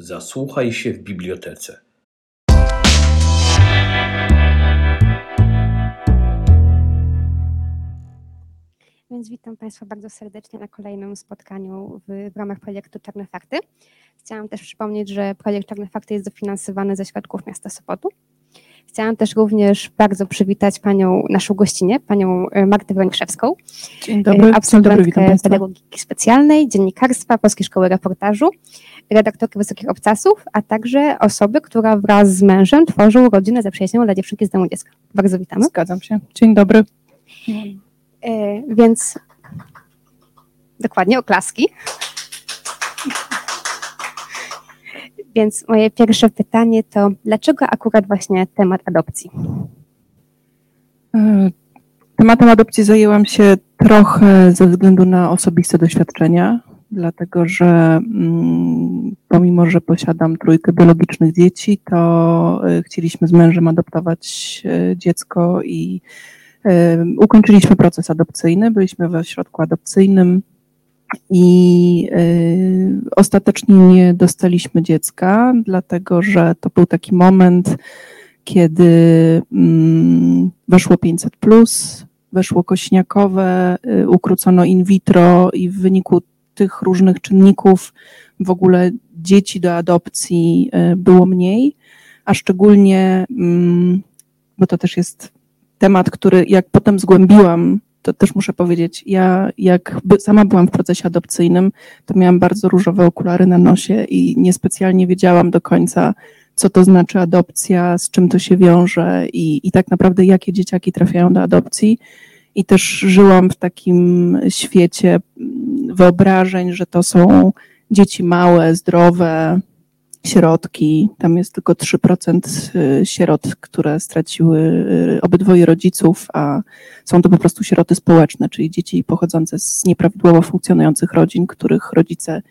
Zasłuchaj się w bibliotece. Więc witam Państwa bardzo serdecznie na kolejnym spotkaniu w, w ramach projektu Czarne Fakty. Chciałam też przypomnieć, że projekt Czarne Fakty jest dofinansowany ze środków miasta Sopotu. Chciałam też również bardzo przywitać panią, naszą gościnę, panią e, Martę Wrększewską. Dzień dobry, absolwentkę Dzień dobry, pedagogiki specjalnej, dziennikarstwa, Polskiej Szkoły Reportażu, redaktorkę Wysokich Obcasów, a także osoby, która wraz z mężem tworzą rodzinę zaprzyjaźnioną dla dziewczynki z domu dziecka. Bardzo witamy. Zgadzam się. Dzień dobry. E, więc dokładnie, oklaski. Więc moje pierwsze pytanie to, dlaczego akurat właśnie temat adopcji? E, tematem adopcji zajęłam się trochę ze względu na osobiste doświadczenia, dlatego że mm, pomimo, że posiadam trójkę biologicznych dzieci, to e, chcieliśmy z mężem adoptować e, dziecko i ukończyliśmy proces adopcyjny. Byliśmy w ośrodku adopcyjnym i y, ostatecznie nie dostaliśmy dziecka, dlatego że to był taki moment, kiedy mm, weszło 500, weszło kośniakowe, y, ukrócono in vitro i w wyniku tych różnych czynników w ogóle dzieci do adopcji y, było mniej, a szczególnie, mm, bo to też jest temat, który jak potem zgłębiłam to też muszę powiedzieć, ja jak sama byłam w procesie adopcyjnym, to miałam bardzo różowe okulary na nosie i niespecjalnie wiedziałam do końca, co to znaczy adopcja, z czym to się wiąże i, i tak naprawdę jakie dzieciaki trafiają do adopcji. I też żyłam w takim świecie wyobrażeń, że to są dzieci małe, zdrowe, środki. Tam jest tylko 3% y, sierot, które straciły y, obydwoje rodziców, a są to po prostu sieroty społeczne, czyli dzieci pochodzące z nieprawidłowo funkcjonujących rodzin, których rodzice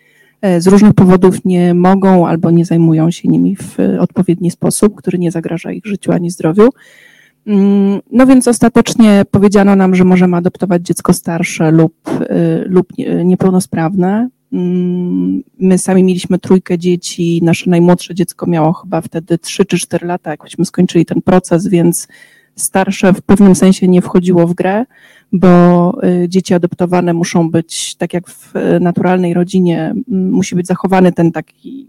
e, z różnych powodów nie mogą albo nie zajmują się nimi w odpowiedni sposób, który nie zagraża ich życiu ani zdrowiu. Mm, no więc ostatecznie powiedziano nam, że możemy adoptować dziecko starsze lub, y, lub niepełnosprawne. My sami mieliśmy trójkę dzieci, nasze najmłodsze dziecko miało chyba wtedy 3 czy 4 lata, jakbyśmy skończyli ten proces, więc starsze w pewnym sensie nie wchodziło w grę, bo y, dzieci adoptowane muszą być, tak jak w naturalnej rodzinie, musi być zachowany ten taki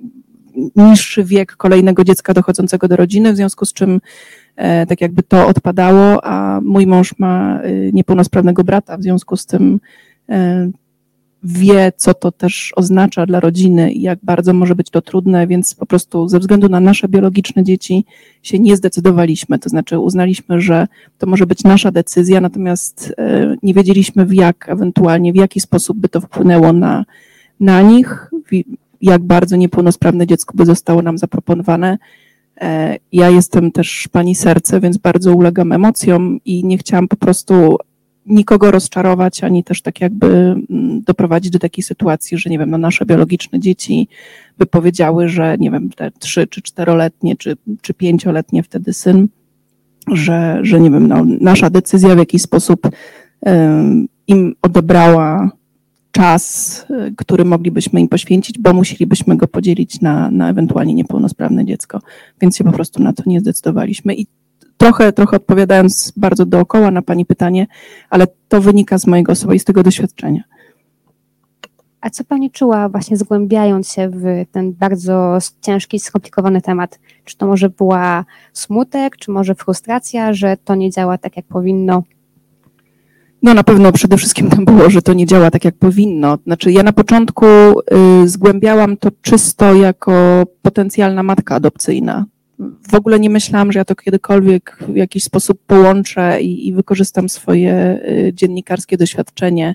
niższy wiek kolejnego dziecka dochodzącego do rodziny, w związku z czym e, tak jakby to odpadało, a mój mąż ma y, niepełnosprawnego brata, w związku z tym e, wie, co to też oznacza dla rodziny i jak bardzo może być to trudne, więc po prostu ze względu na nasze biologiczne dzieci się nie zdecydowaliśmy. To znaczy uznaliśmy, że to może być nasza decyzja, natomiast e, nie wiedzieliśmy w jak, ewentualnie w jaki sposób by to wpłynęło na, na nich, jak bardzo niepełnosprawne dziecko by zostało nam zaproponowane. E, ja jestem też pani serce, więc bardzo ulegam emocjom i nie chciałam po prostu nikogo rozczarować, ani też tak jakby mm, doprowadzić do takiej sytuacji, że nie wiem, no nasze biologiczne dzieci by powiedziały, że nie wiem, te trzy czy czteroletnie, czy, czy pięcioletnie wtedy syn, że, że nie wiem, no, nasza decyzja w jakiś sposób im odebrała czas, który moglibyśmy im poświęcić, bo musielibyśmy go podzielić na, na ewentualnie niepełnosprawne dziecko, więc się po prostu na to nie zdecydowaliśmy. I trochę, trochę odpowiadając bardzo dookoła na Pani pytanie, ale to wynika z mojego osobistego doświadczenia. A co Pani czuła właśnie zgłębiając się w ten bardzo ciężki, skomplikowany temat? Czy to może była smutek, czy może frustracja, że to nie działa tak, jak powinno? No na pewno przede wszystkim tam było, że to nie działa tak, jak powinno. Znaczy ja na początku y, zgłębiałam to czysto jako potencjalna matka adopcyjna w ogóle nie myślałam, że ja to kiedykolwiek w jakiś sposób połączę i, i wykorzystam swoje y, dziennikarskie doświadczenie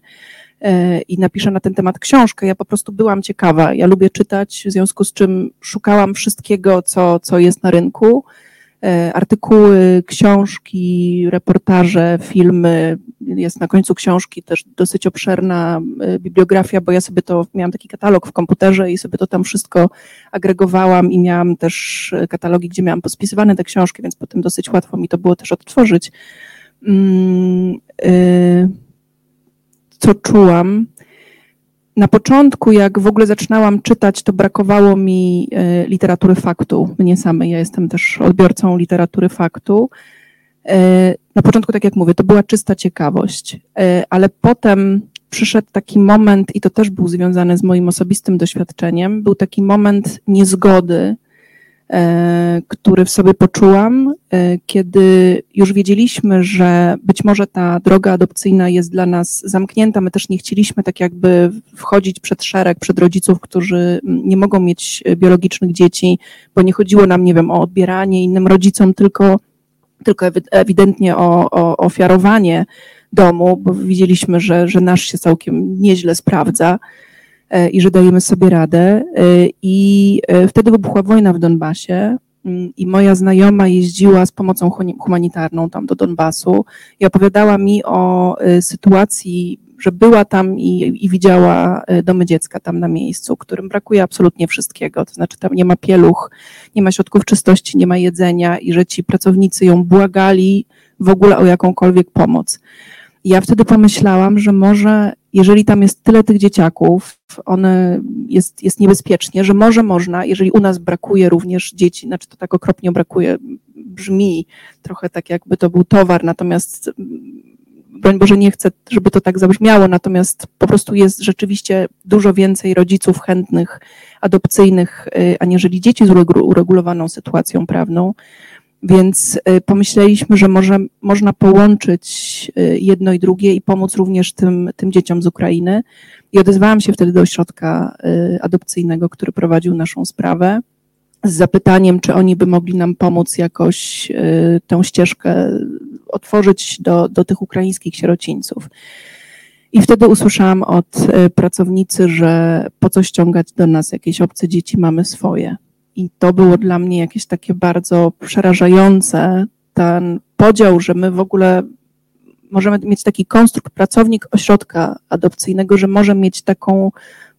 y, i napiszę na ten temat książkę. Ja po prostu byłam ciekawa. Ja lubię czytać, w związku z czym szukałam wszystkiego, co, co jest na rynku. E, artykuły, książki, reportaże, filmy. Jest na końcu książki też dosyć obszerna e, bibliografia, bo ja sobie to miałam taki katalog w komputerze i sobie to tam wszystko agregowałam i miałam też e, katalogi, gdzie miałam pospisywane te książki, więc potem dosyć łatwo mi to było też odtworzyć. Mm, co czułam? Na początku, jak w ogóle zaczynałam czytać, to brakowało mi e, literatury faktu, mnie samej. Ja jestem też odbiorcą literatury faktu. E, na początku, tak jak mówię, to była czysta ciekawość, e, ale potem przyszedł taki moment, i to też był związany z moim osobistym doświadczeniem, był taki moment niezgody który w sobie poczułam, e, kiedy już wiedzieliśmy, że być może ta droga adopcyjna jest dla nas zamknięta. My też nie chcieliśmy tak jakby wchodzić przed szereg, przed rodziców, którzy nie mogą mieć biologicznych dzieci, bo nie chodziło nam, nie wiem, o odbieranie innym rodzicom, tylko, tylko ewidentnie o, o ofiarowanie domu, bo widzieliśmy, że, że nasz się całkiem nieźle sprawdza. E, i że dajemy sobie radę. E, I e, wtedy wybuchła wojna w Donbasie. Mm, I moja znajoma jeździła z pomocą humanitarną tam do Donbasu i opowiadała mi o sytuacji, że była tam i, i widziała domy dziecka tam na miejscu, którym brakuje absolutnie wszystkiego. To znaczy, tam nie ma pieluch, nie ma środków czystości, nie ma jedzenia i że ci pracownicy ją błagali w ogóle o jakąkolwiek pomoc. I ja wtedy pomyślałam, że może jeżeli tam jest tyle tych dzieciaków, one jest, jest niebezpiecznie, że może można, jeżeli u nas brakuje również dzieci, znaczy to tak okropnie brakuje, brzmi trochę tak, jakby to był towar, natomiast broń Boże nie chcę, żeby to tak zabrzmiało, natomiast po prostu jest rzeczywiście dużo więcej rodziców chętnych, adopcyjnych, y, aniżeli dzieci z uregulowaną sytuacją prawną. Więc y, pomyśleliśmy, że może można połączyć y, jedno i drugie i pomóc również tym, tym dzieciom z Ukrainy. I odezwałam się wtedy do ośrodka y, adopcyjnego, który prowadził naszą sprawę, z zapytaniem, czy oni by mogli nam pomóc jakoś tę ścieżkę otworzyć do, do tych ukraińskich sierocińców. I wtedy usłyszałam od pracownicy, że po co ściągać do nas jakieś obce dzieci, mamy swoje. I to było dla mnie jakieś takie bardzo przerażające, ten podział, że my w ogóle możemy mieć taki konstrukt, pracownik ośrodka adopcyjnego, że może mieć taką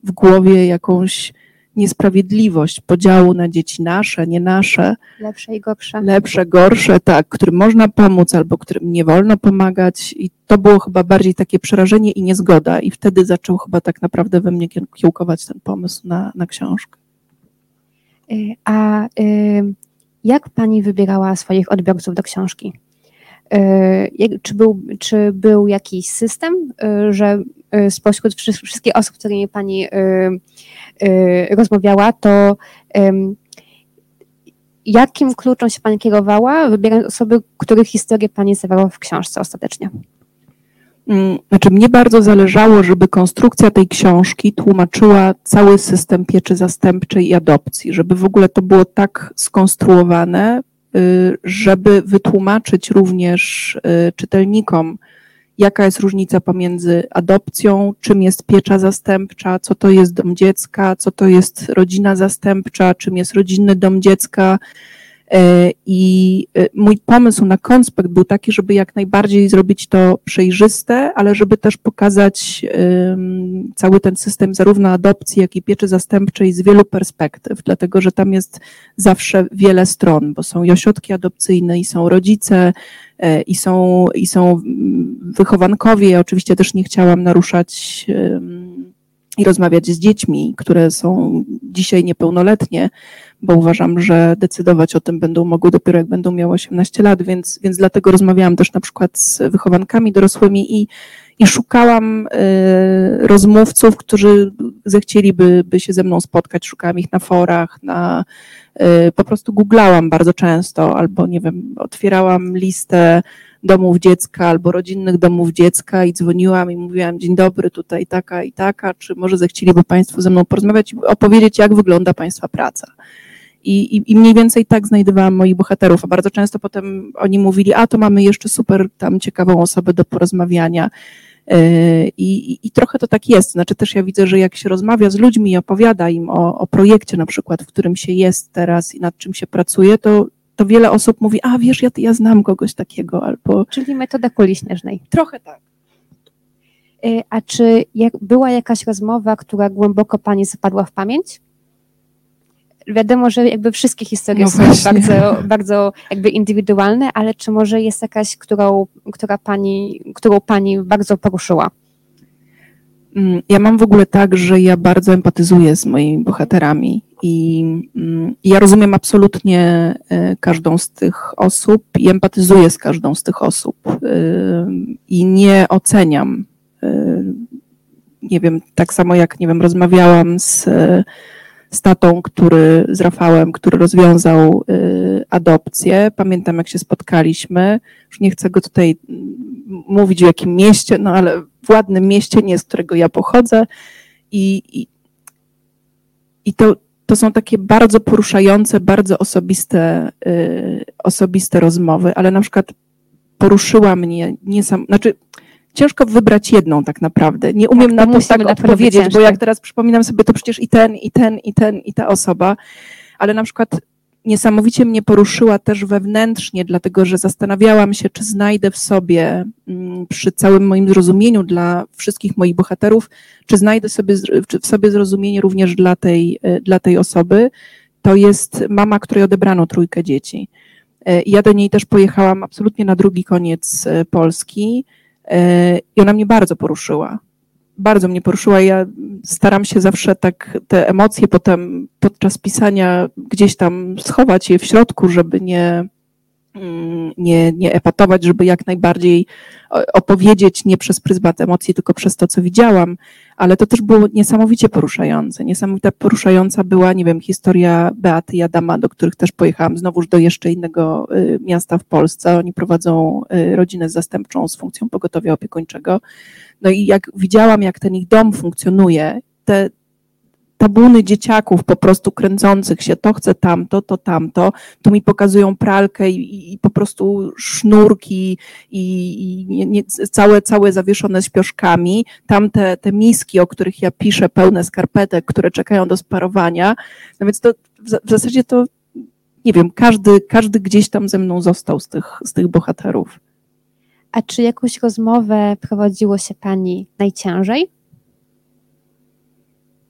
w głowie jakąś niesprawiedliwość podziału na dzieci nasze, nie nasze. Lepsze i gorsze. Lepsze, gorsze, tak, którym można pomóc albo którym nie wolno pomagać. I to było chyba bardziej takie przerażenie i niezgoda. I wtedy zaczął chyba tak naprawdę we mnie kiełkować ten pomysł na, na książkę. Y, a y, jak pani wybierała swoich odbiorców do książki? Y, czy był, czy był jakiś system, że spośród wszystkich osób, z którymi pani rozmawiała, to jakim kluczem się pani kierowała, wybierając osoby, których historię pani zawierała w książce ostatecznie? Mm, znaczy, mnie bardzo zależało, żeby konstrukcja tej książki tłumaczyła cały system pieczy zastępczej i adopcji, żeby w ogóle to było tak skonstruowane, y, żeby wytłumaczyć również y, czytelnikom, jaka jest różnica pomiędzy adopcją, czym jest piecza zastępcza, co to jest dom dziecka, co to jest rodzina zastępcza, czym jest rodzinny dom dziecka, I e, mój pomysł na konspekt był taki, żeby jak najbardziej zrobić to przejrzyste, ale żeby też pokazać cały ten system zarówno adopcji, jak i pieczy zastępczej z wielu perspektyw, dlatego że tam jest zawsze wiele stron, bo są i ośrodki adopcyjne, i są rodzice, e, i są, i są wychowankowie. Ja oczywiście też nie chciałam naruszać i rozmawiać z dziećmi, które są dzisiaj niepełnoletnie, bo uważam, że decydować o tym będą mogły dopiero jak będą miały 18 lat, więc, więc dlatego rozmawiałam też na przykład z wychowankami dorosłymi i, i szukałam y, rozmówców, którzy zechcieliby by się ze mną spotkać. Szukałam ich na forach, na, y, po prostu googlałam bardzo często, albo nie wiem, otwierałam listę domów dziecka albo rodzinnych domów dziecka i dzwoniłam i mówiłam, dzień dobry, tutaj taka i taka, czy może zechcieliby Państwo ze mną porozmawiać i opowiedzieć, jak wygląda Państwa praca. I, i, I mniej więcej tak znajdowałam moich bohaterów, a bardzo często potem oni mówili, a to mamy jeszcze super tam ciekawą osobę do porozmawiania. E, I, I, trochę to tak jest. Znaczy też ja widzę, że jak się rozmawia z ludźmi i opowiada im o, o projekcie na przykład, w którym się jest teraz i nad czym się pracuje, to, to wiele osób mówi, a wiesz, ja, ja znam kogoś takiego, albo... Czyli metoda kuli śnieżnej. Trochę tak. E, a czy jak, była jakaś rozmowa, która głęboko Pani zapadła w pamięć? Wiadomo, że jakby wszystkie historie no są bardzo, bardzo jakby indywidualne, ale czy może jest jakaś, którą, która pani, którą pani bardzo poruszyła? Mm, ja mam w ogóle tak, że ja bardzo empatyzuję z moimi bohaterami i mm, ja rozumiem absolutnie e, każdą z tych osób i empatyzuję z każdą z tych osób e, i nie oceniam. E, nie wiem, tak samo jak, nie wiem, rozmawiałam z, z tatą, który, z Rafałem, który rozwiązał adopcję. Pamiętam, jak się spotkaliśmy. Już nie chcę go tutaj mówić w jakim mieście, no ale w ładnym mieście, nie z którego ja pochodzę. I, i, i to, to są takie bardzo poruszające, bardzo osobiste, y, osobiste rozmowy, ale na przykład poruszyła mnie niesam, znaczy ciężko wybrać jedną tak naprawdę. Nie umiem tak, na to tak odpowiedzieć, bo jak teraz przypominam sobie, to przecież i ten, i ten, i ten, i ta osoba, ale na przykład niesamowicie mnie poruszyła też wewnętrznie, dlatego że zastanawiałam się, czy znajdę w sobie, mm, przy całym moim zrozumieniu dla wszystkich moich bohaterów, czy znajdę sobie, w sobie zrozumienie również dla tej, e, dla tej osoby. To jest mama, której odebrano trójkę dzieci. E, ja do niej też pojechałam absolutnie na drugi koniec e, Polski i ona mnie bardzo poruszyła bardzo mnie poruszyła. Ja staram się zawsze tak te emocje potem podczas pisania gdzieś tam schować je w środku, żeby nie, nie, nie epatować, żeby jak najbardziej opowiedzieć nie przez pryzmat emocji, tylko przez to, co widziałam, ale to też było niesamowicie poruszające. Niesamowita poruszająca była, nie wiem, historia Beaty i Adama, do których też pojechałam znowuż do jeszcze innego y, miasta w Polsce. Oni prowadzą y, rodzinę zastępczą z funkcją pogotowia opiekuńczego. No i jak widziałam, jak ten ich dom funkcjonuje, te, tabuny dzieciaków po prostu kręcących się, to chcę tamto, to tamto, tu mi pokazują pralkę i, i po prostu sznurki i, i nie, całe, całe zawieszone śpioszkami, tam te, miski, o których ja piszę, pełne skarpetek, które czekają do sparowania, no więc to w, w zasadzie to, nie wiem, każdy, każdy gdzieś tam ze mną został z tych, z tych bohaterów. A czy jakąś rozmowę prowadziło się Pani najciężej?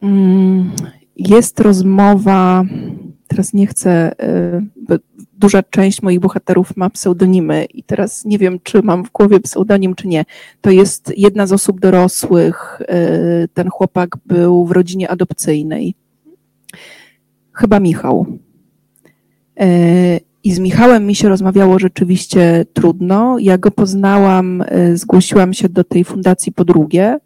Mm, jest rozmowa, teraz nie chcę, y, duża część moich bohaterów ma pseudonimy i teraz nie wiem, czy mam w głowie pseudonim, czy nie. To jest jedna z osób dorosłych. Y, ten chłopak był w rodzinie adopcyjnej. Chyba Michał. Y, I z Michałem mi się rozmawiało rzeczywiście trudno. Ja go poznałam, zgłosiłam się do tej fundacji po drugie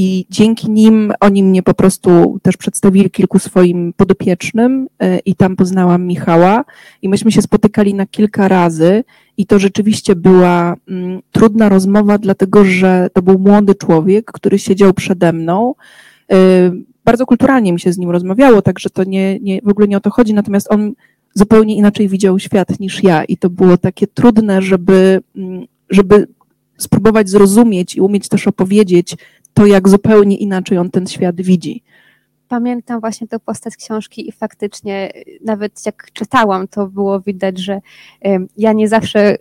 i dzięki nim oni mnie po prostu też przedstawili kilku swoim podopiecznym e, i tam poznałam Michała. I myśmy się spotykali na kilka razy. I to rzeczywiście była mm, trudna rozmowa, dlatego że to był młody człowiek, który siedział przede mną. E, bardzo kulturalnie mi się z nim rozmawiało, także to nie, nie, w ogóle nie o to chodzi, natomiast on zupełnie inaczej widział świat niż ja. I to było takie trudne, żeby, mm, żeby spróbować zrozumieć i umieć też opowiedzieć to, jak zupełnie inaczej on ten świat widzi. Pamiętam właśnie tę postać książki i faktycznie nawet jak czytałam, to było widać, że ja nie zawsze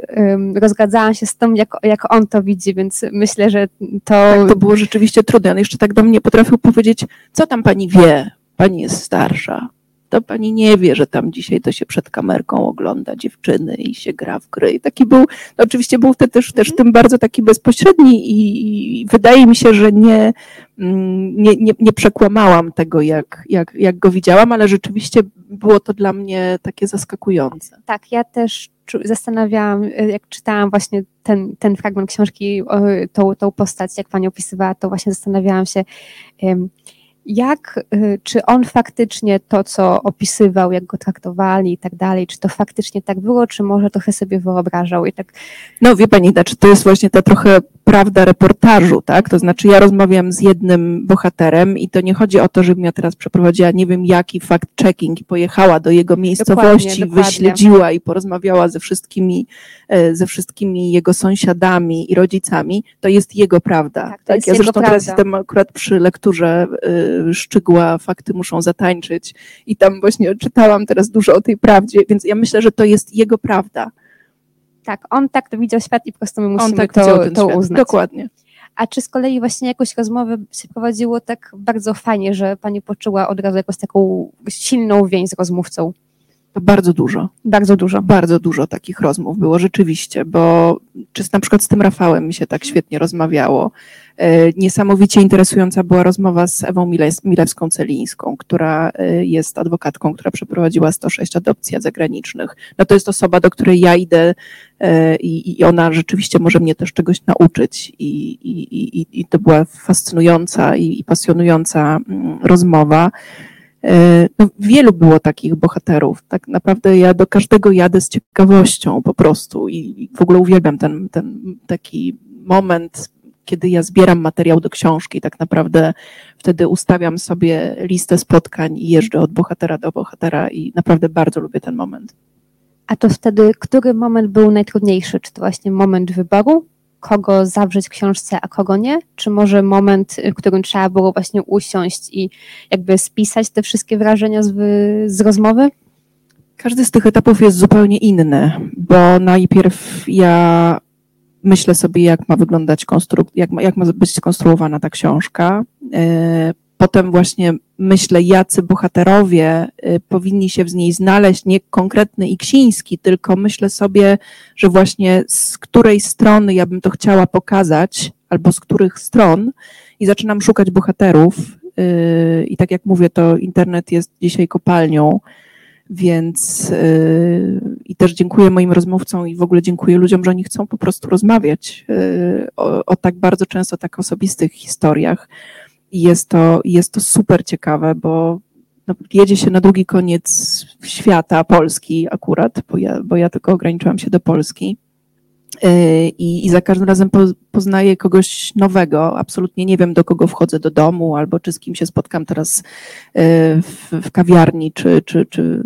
rozgadzałam się z tym, jak, jak on to widzi, więc myślę, że to... Tak, to było rzeczywiście trudne. On jeszcze tak do mnie potrafił powiedzieć, co tam pani wie, pani jest starsza to pani nie wie, że tam dzisiaj to się przed kamerką ogląda dziewczyny i się gra w gry. I taki był, no oczywiście był wtedy też, też tym bardzo taki bezpośredni i, i wydaje mi się, że nie, mm, nie, nie, nie przekłamałam tego, jak, jak, jak go widziałam, ale rzeczywiście było to dla mnie takie zaskakujące. Tak, ja też zastanawiałam, jak czytałam właśnie ten, ten fragment książki, tą, tą postać, jak pani opisywała, to właśnie zastanawiałam się, jak, y, czy on faktycznie to, co opisywał, jak go traktowali i tak dalej, czy to faktycznie tak było, czy może trochę sobie wyobrażał i tak. No wie pani, znaczy to jest właśnie ta trochę prawda reportażu, tak? To znaczy ja rozmawiam z jednym bohaterem i to nie chodzi o to, żebym ja teraz przeprowadziła nie wiem jaki fact-checking i pojechała do jego miejscowości, dokładnie, dokładnie. wyśledziła i porozmawiała ze wszystkimi, e, ze wszystkimi jego sąsiadami i rodzicami. To jest jego prawda. Tak, tak? Ja zresztą prawda. teraz jestem akurat przy lekturze y, Szczygła Fakty muszą zatańczyć i tam właśnie czytałam teraz dużo o tej prawdzie, więc ja myślę, że to jest jego prawda. Tak, on tak to widział świat i po prostu my musimy tak to, to uznać. Dokładnie. A czy z kolei właśnie jakąś rozmowę się prowadziło tak bardzo fajnie, że pani poczuła od razu jakąś taką silną więź z rozmówcą? To bardzo dużo. Bardzo dużo. Bardzo dużo takich rozmów było rzeczywiście, bo czy na przykład z tym Rafałem mi się tak świetnie rozmawiało. E, niesamowicie interesująca była rozmowa z Ewą Milewską-Celińską, która e, jest adwokatką, która przeprowadziła 106 adopcji zagranicznych. No to jest osoba, do której ja idę e, i, i ona rzeczywiście może mnie też czegoś nauczyć i, i, i, i to była fascynująca i, i pasjonująca mm, rozmowa. No, wielu było takich bohaterów. Tak naprawdę ja do każdego jadę z ciekawością po prostu i w ogóle uwielbiam ten, ten taki moment kiedy ja zbieram materiał do książki, tak naprawdę wtedy ustawiam sobie listę spotkań i jeżdżę od bohatera do bohatera i naprawdę bardzo lubię ten moment. A to wtedy, który moment był najtrudniejszy? Czy to właśnie moment wyboru, kogo zawrzeć w książce, a kogo nie? Czy może moment, w którym trzeba było właśnie usiąść i jakby spisać te wszystkie wrażenia z, z rozmowy? Każdy z tych etapów jest zupełnie inny, bo najpierw ja myślę sobie, jak ma wyglądać konstruk- jak, ma, jak ma być skonstruowana ta książka. Potem właśnie myślę, jacy bohaterowie e, powinni się w niej znaleźć, nie konkretny Iksiński, tylko myślę sobie, że właśnie z której strony ja bym to chciała pokazać, albo z których stron i zaczynam szukać bohaterów. E, I tak jak mówię, to internet jest dzisiaj kopalnią więc yy, i też dziękuję moim rozmówcom i w ogóle dziękuję ludziom, że oni chcą po prostu rozmawiać yy, o, o, tak bardzo często tak osobistych historiach. I jest to, jest to super ciekawe, bo no, jedzie się na drugi koniec świata, Polski akurat, bo ja, bo ja tylko ograniczyłam się do Polski. Y, i, i za każdym razem po, poznaję kogoś nowego. Absolutnie nie wiem, do kogo wchodzę do domu, albo czy z kim się spotkam teraz y, w, w kawiarni, czy, czy, czy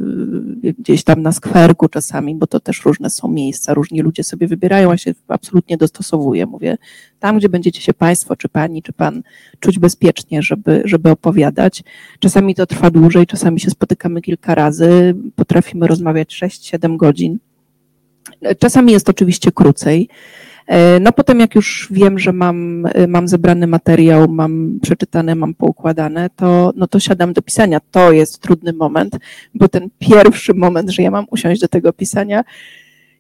gdzieś tam na skwerku czasami, bo to też różne są miejsca, różni ludzie sobie wybierają, a się absolutnie dostosowuję. Mówię, tam, gdzie będziecie się Państwo, czy Pani, czy Pan czuć bezpiecznie, żeby, żeby opowiadać. Czasami to trwa dłużej, czasami się spotykamy kilka razy, potrafimy rozmawiać 6-7 godzin Czasami jest oczywiście krócej. E, no potem jak już wiem, że mam, mam zebrany materiał, mam przeczytane, mam poukładane, to, no to siadam do pisania. To jest trudny moment, bo ten pierwszy moment, że ja mam usiąść do tego pisania,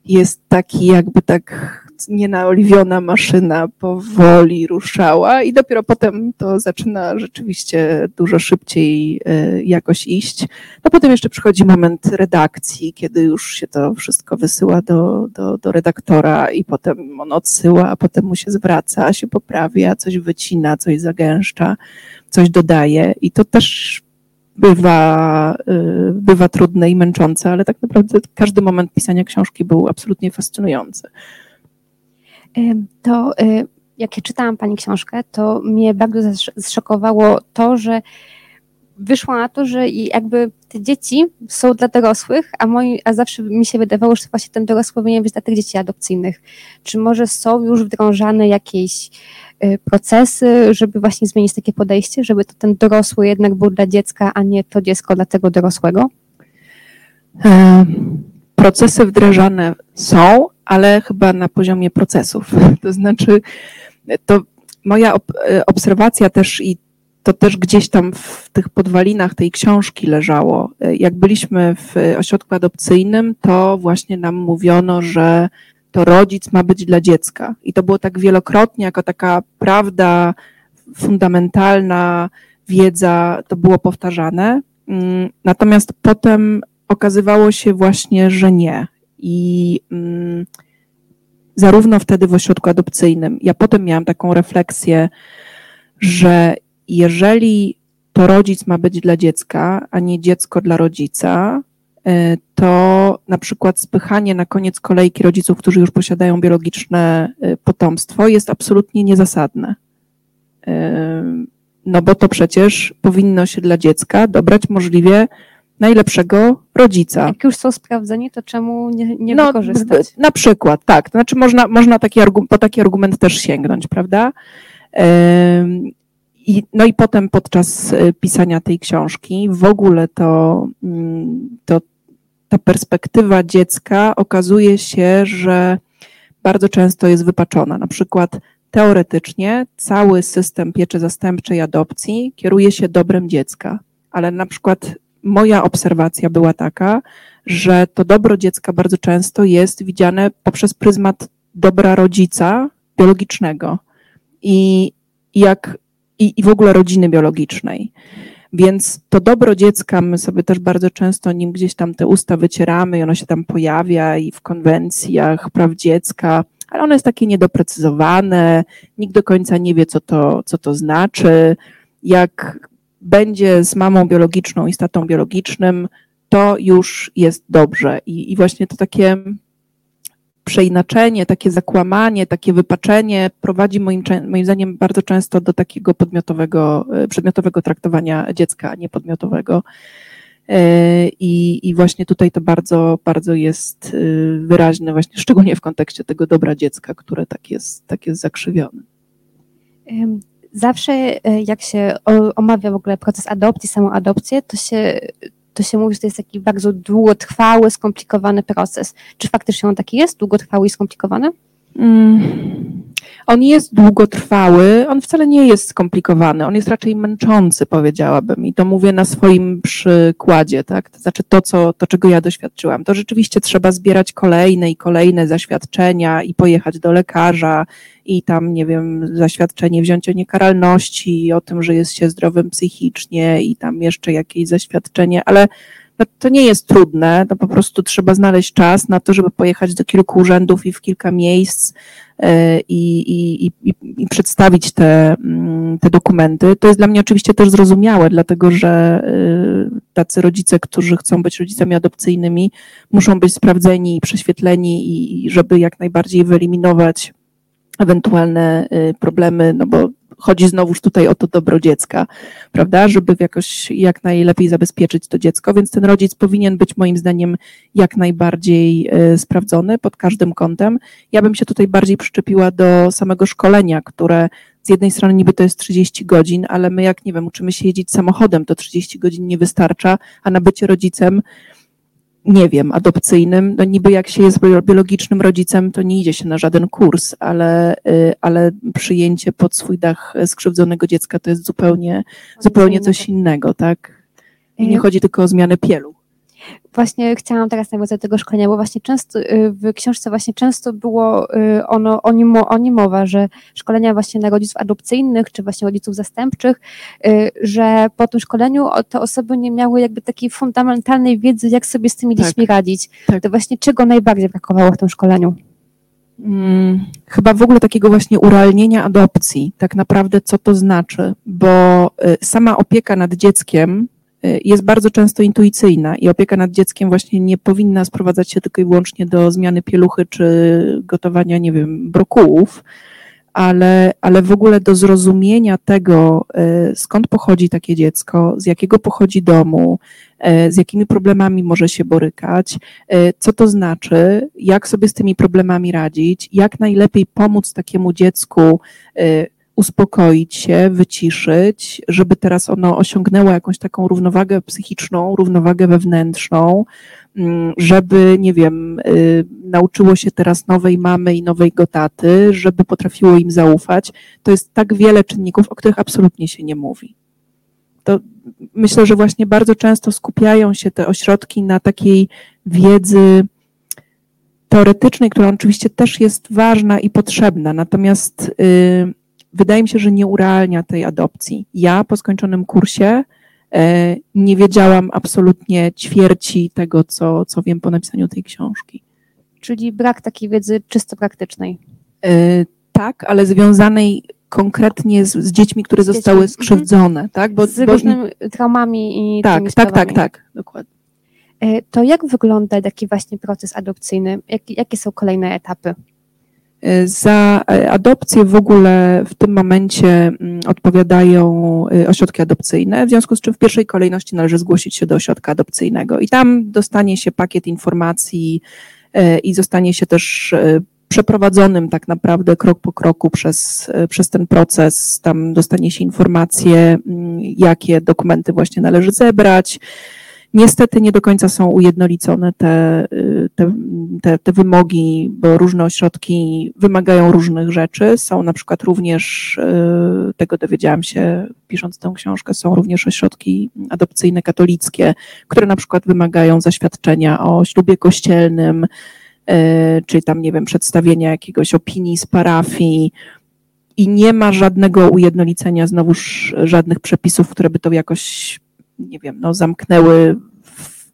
jest taki jakby tak nienaoliwiona maszyna powoli ruszała i dopiero potem to zaczyna rzeczywiście dużo szybciej e, jakoś iść. No potem jeszcze przychodzi moment redakcji, kiedy już się to wszystko wysyła do, do, do redaktora i potem on odsyła, a potem mu się zwraca, się poprawia, coś wycina, coś zagęszcza, coś dodaje i to też bywa, e, bywa trudne i męczące, ale tak naprawdę każdy moment pisania książki był absolutnie fascynujący to y, jak ja czytałam Pani książkę, to mnie bardzo zszokowało to, że wyszło na to, że jakby te dzieci są dla dorosłych, a, moi, a zawsze mi się wydawało, że właśnie ten dorosły powinien być dla tych dzieci adopcyjnych. Czy może są już wdrążane jakieś y, procesy, żeby właśnie zmienić takie podejście, żeby to ten dorosły jednak był dla dziecka, a nie to dziecko dla tego dorosłego? Procesy wdrażane są, ale chyba na poziomie procesów. To znaczy, to moja e, obserwacja też i to też gdzieś tam w tych podwalinach tej książki leżało. E, jak byliśmy w ośrodku adopcyjnym, to właśnie nam mówiono, że to rodzic ma być dla dziecka. I to było tak wielokrotnie, jako taka prawda fundamentalna, wiedza, to było powtarzane. Mm, natomiast potem okazywało się właśnie, że nie. I mm, zarówno wtedy w ośrodku adopcyjnym, ja potem miałam taką refleksję, że jeżeli to rodzic ma być dla dziecka, a nie dziecko dla rodzica, y, to na przykład spychanie na koniec kolejki rodziców, którzy już posiadają biologiczne y, potomstwo, jest absolutnie niezasadne. Y, no bo to przecież powinno się dla dziecka dobrać możliwie najlepszego rodzica. Jak już są sprawdzeni, to czemu nie, nie no, wykorzystać? Na przykład, tak. To znaczy można, można taki po taki argument też sięgnąć, prawda? I, no i potem podczas e, pisania tej książki w ogóle to, mm, to ta perspektywa dziecka okazuje się, że bardzo często jest wypaczona. Na przykład teoretycznie cały system pieczy zastępczej adopcji kieruje się dobrem dziecka, ale na przykład moja obserwacja była taka, że to dobro dziecka bardzo często jest widziane poprzez pryzmat dobra rodzica biologicznego i jak i, i w ogóle rodziny biologicznej. Więc to dobro dziecka, my sobie też bardzo często nim gdzieś tam te usta wycieramy i ono się tam pojawia i w konwencjach praw dziecka, ale ono jest takie niedoprecyzowane, nikt do końca nie wie, co to, co to znaczy. Jak będzie z mamą biologiczną i z tatą biologicznym, to już jest dobrze. I, i właśnie to takie przeinaczenie, takie zakłamanie, takie wypaczenie prowadzi moim, moim zdaniem bardzo często do takiego podmiotowego, e, przedmiotowego traktowania dziecka, a nie podmiotowego. E, I, I właśnie tutaj to bardzo, bardzo jest e, wyraźne, właśnie szczególnie w kontekście tego dobra dziecka, które tak jest, tak jest zakrzywione. Zawsze jak się omawia w ogóle proces adopcji, samą adopcję, to się to się mówi, że to jest taki bardzo długotrwały, skomplikowany proces. Czy faktycznie on taki jest, długotrwały i skomplikowany? Mm. On jest długotrwały, on wcale nie jest skomplikowany, on jest raczej męczący, powiedziałabym. I to mówię na swoim przykładzie, tak? To znaczy to, co, to czego ja doświadczyłam. To rzeczywiście trzeba zbierać kolejne i kolejne zaświadczenia i pojechać do lekarza i tam, nie wiem, zaświadczenie wziąć o niekaralności, o tym, że jest się zdrowym psychicznie i tam jeszcze jakieś zaświadczenie, ale no, to nie jest trudne, to po prostu trzeba znaleźć czas na to, żeby pojechać do kilku urzędów i w kilka miejsc e, i, i, i, i przedstawić te, mm, te dokumenty. To jest dla mnie oczywiście też zrozumiałe, dlatego że e, tacy rodzice, którzy chcą być rodzicami adopcyjnymi, muszą być sprawdzeni i prześwietleni i żeby jak najbardziej wyeliminować ewentualne e, problemy, no bo chodzi znowuż tutaj o to dobro dziecka, prawda, żeby jakoś jak najlepiej zabezpieczyć to dziecko, więc ten rodzic powinien być moim zdaniem jak najbardziej e, sprawdzony pod każdym kątem. Ja bym się tutaj bardziej przyczepiła do samego szkolenia, które z jednej strony niby to jest 30 godzin, ale my jak, nie wiem, uczymy się jeździć samochodem, to 30 godzin nie wystarcza, a na bycie rodzicem nie wiem, adopcyjnym, no niby jak się jest biologicznym rodzicem, to nie idzie się na żaden kurs, ale, y, ale przyjęcie pod swój dach skrzywdzonego dziecka to jest zupełnie, zupełnie coś innego, tak? I nie y, chodzi tylko o zmianę pielu właśnie chciałam teraz nawiązać do tego szkolenia, bo właśnie często y, w książce właśnie często było y, ono, o, nim, o nim mowa, że szkolenia właśnie na rodziców adopcyjnych, czy właśnie rodziców zastępczych, y, że po tym szkoleniu te osoby nie miały jakby takiej fundamentalnej wiedzy, jak sobie z tymi tak. dziećmi radzić. Tak. To właśnie czego najbardziej brakowało w tym szkoleniu? Hmm, chyba w ogóle takiego właśnie urealnienia adopcji, tak naprawdę co to znaczy, bo sama opieka nad dzieckiem jest bardzo często intuicyjna i opieka nad dzieckiem właśnie nie powinna sprowadzać się tylko i wyłącznie do zmiany pieluchy czy gotowania, nie wiem, brokułów, ale, ale w ogóle do zrozumienia tego, y, skąd pochodzi takie dziecko, z jakiego pochodzi domu, y, z jakimi problemami może się borykać, co to znaczy, jak sobie z tymi problemami radzić, jak najlepiej pomóc takiemu dziecku uspokoić się, wyciszyć, żeby teraz ono osiągnęło jakąś taką równowagę psychiczną, równowagę wewnętrzną, mm, żeby, nie wiem, y, nauczyło się teraz nowej mamy i nowej gotaty, żeby potrafiło im zaufać. To jest tak wiele czynników, o których absolutnie się nie mówi. To myślę, że właśnie bardzo często skupiają się te ośrodki na takiej wiedzy teoretycznej, która oczywiście też jest ważna i potrzebna, natomiast y, wydaje mi się, że nie urealnia tej adopcji. Ja po skończonym kursie e, nie wiedziałam absolutnie ćwierci tego, co, co wiem po napisaniu tej książki. Czyli brak takiej wiedzy czysto praktycznej. E, tak, ale związanej konkretnie z, z dziećmi, które z zostały dziećmi. Mhm. skrzywdzone, tak? Bo, z bo, różnymi traumami i tak, tak, tak, tak, dokładnie. E, to jak wygląda taki właśnie proces adopcyjny? Jak, jakie są kolejne etapy? Za adopcję w ogóle w tym momencie mm, odpowiadają y, ośrodki adopcyjne, w związku z czym w pierwszej kolejności należy zgłosić się do ośrodka adopcyjnego i tam dostanie się pakiet informacji y, i zostanie się też y, przeprowadzonym tak naprawdę krok po kroku przez, przez ten proces. Tam dostanie się informacje, mm, jakie dokumenty właśnie należy zebrać, Niestety nie do końca są ujednolicone te, te, te, te, wymogi, bo różne ośrodki wymagają różnych rzeczy. Są na przykład również, tego dowiedziałam się pisząc tę książkę, są również ośrodki adopcyjne katolickie, które na przykład wymagają zaświadczenia o ślubie kościelnym, czy tam, nie wiem, przedstawienia jakiegoś opinii z parafii, i nie ma żadnego ujednolicenia, znowuż żadnych przepisów, które by to jakoś, nie wiem, no, zamknęły w,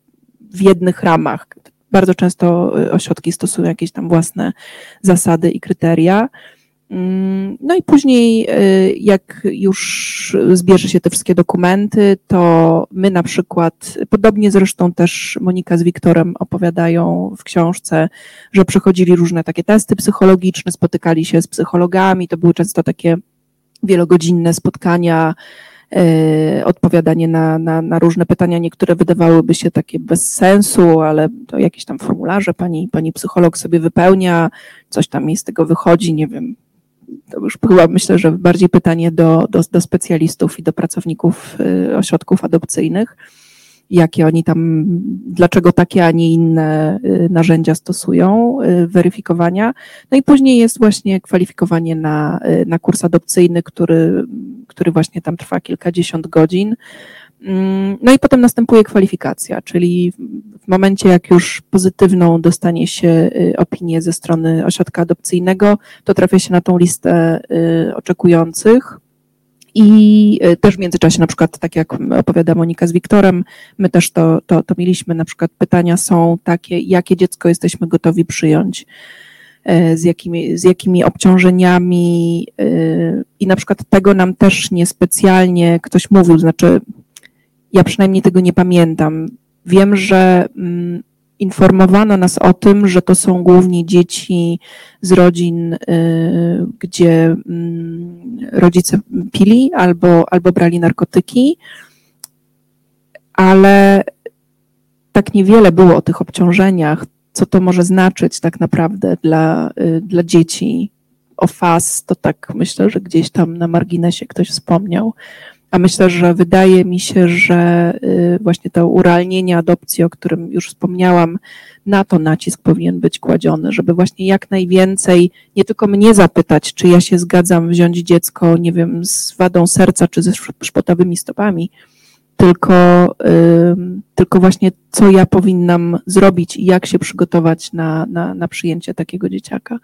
w jednych ramach. Bardzo często ośrodki stosują jakieś tam własne zasady i kryteria. Mm, no i później, y, jak już zbierze się te wszystkie dokumenty, to my na przykład, podobnie zresztą też Monika z Wiktorem opowiadają w książce, że przechodzili różne takie testy psychologiczne, spotykali się z psychologami, to były często takie wielogodzinne spotkania, y, odpowiadanie na, na, na, różne pytania, niektóre wydawałyby się takie bez sensu, ale to jakieś tam formularze pani, pani psycholog sobie wypełnia, coś tam jej z tego wychodzi, nie wiem, to już chyba myślę, że bardziej pytanie do, do, do specjalistów i do pracowników y, ośrodków adopcyjnych, jakie oni tam, dlaczego takie, a nie inne y, narzędzia stosują, y, weryfikowania. No i później jest właśnie kwalifikowanie na, na kurs adopcyjny, który, który właśnie tam trwa kilkadziesiąt godzin. Mm, no i potem następuje kwalifikacja, czyli w momencie, jak już pozytywną dostanie się y, opinię ze strony ośrodka adopcyjnego, to trafia się na tą listę y, oczekujących. I y, też w międzyczasie, na przykład, tak jak opowiada Monika z Wiktorem, my też to, to, to mieliśmy, na przykład pytania są takie, jakie dziecko jesteśmy gotowi przyjąć, z jakimi, z jakimi obciążeniami i na przykład tego nam też niespecjalnie ktoś mówił, znaczy ja przynajmniej tego nie pamiętam. Wiem, że mm, informowano nas o tym, że to są głównie dzieci z rodzin, y, gdzie mm, rodzice pili albo, albo brali narkotyki, ale tak niewiele było o tych obciążeniach, co to może znaczyć tak naprawdę dla, y, dla dzieci. O FAS to tak myślę, że gdzieś tam na marginesie ktoś wspomniał. A myślę, że wydaje mi się, że y, właśnie to urealnienie adopcji, o którym już wspomniałam, na to nacisk powinien być kładziony, żeby właśnie jak najwięcej nie tylko mnie zapytać, czy ja się zgadzam wziąć dziecko, nie wiem, z wadą serca czy ze szpotowymi stopami, tylko, tylko właśnie co ja powinnam zrobić i jak się przygotować na, na, na przyjęcie takiego dzieciaka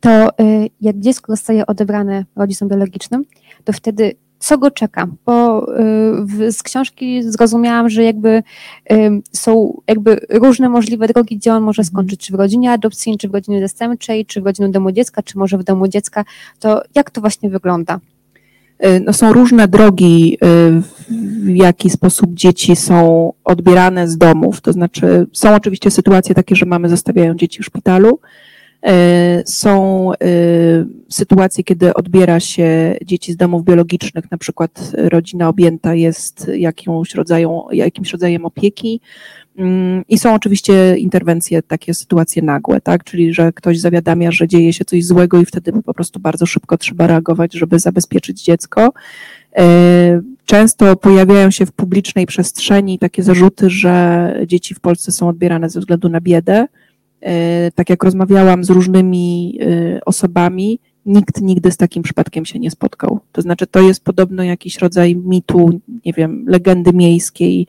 to y, jak dziecko zostaje odebrane rodzicom biologicznym, to wtedy co go czeka? Bo y, z książki zrozumiałam, że jakby są jakby różne możliwe drogi, gdzie on może mhm. skończyć, czy w rodzinie adopcyjnej, czy w rodzinie zastępczej, czy w rodzinie domu dziecka, czy może w domu dziecka. To jak to właśnie wygląda? Y, no są różne drogi, w jaki sposób dzieci są odbierane z domów. To znaczy, są oczywiście sytuacje takie, że mamy zostawiają dzieci w szpitalu, są e, sytuacje, kiedy odbiera się dzieci z domów biologicznych, na przykład rodzina objęta jest jakimś rodzajem, jakimś rodzajem opieki. Mm, I są oczywiście interwencje, takie sytuacje nagłe, tak? Czyli, że ktoś zawiadamia, że dzieje się coś złego i wtedy po prostu bardzo szybko trzeba reagować, żeby zabezpieczyć dziecko. E, często pojawiają się w publicznej przestrzeni takie zarzuty, że dzieci w Polsce są odbierane ze względu na biedę. E, tak jak rozmawiałam z różnymi e, osobami, nikt nigdy z takim przypadkiem się nie spotkał. To znaczy, to jest podobno jakiś rodzaj mitu, nie wiem, legendy miejskiej,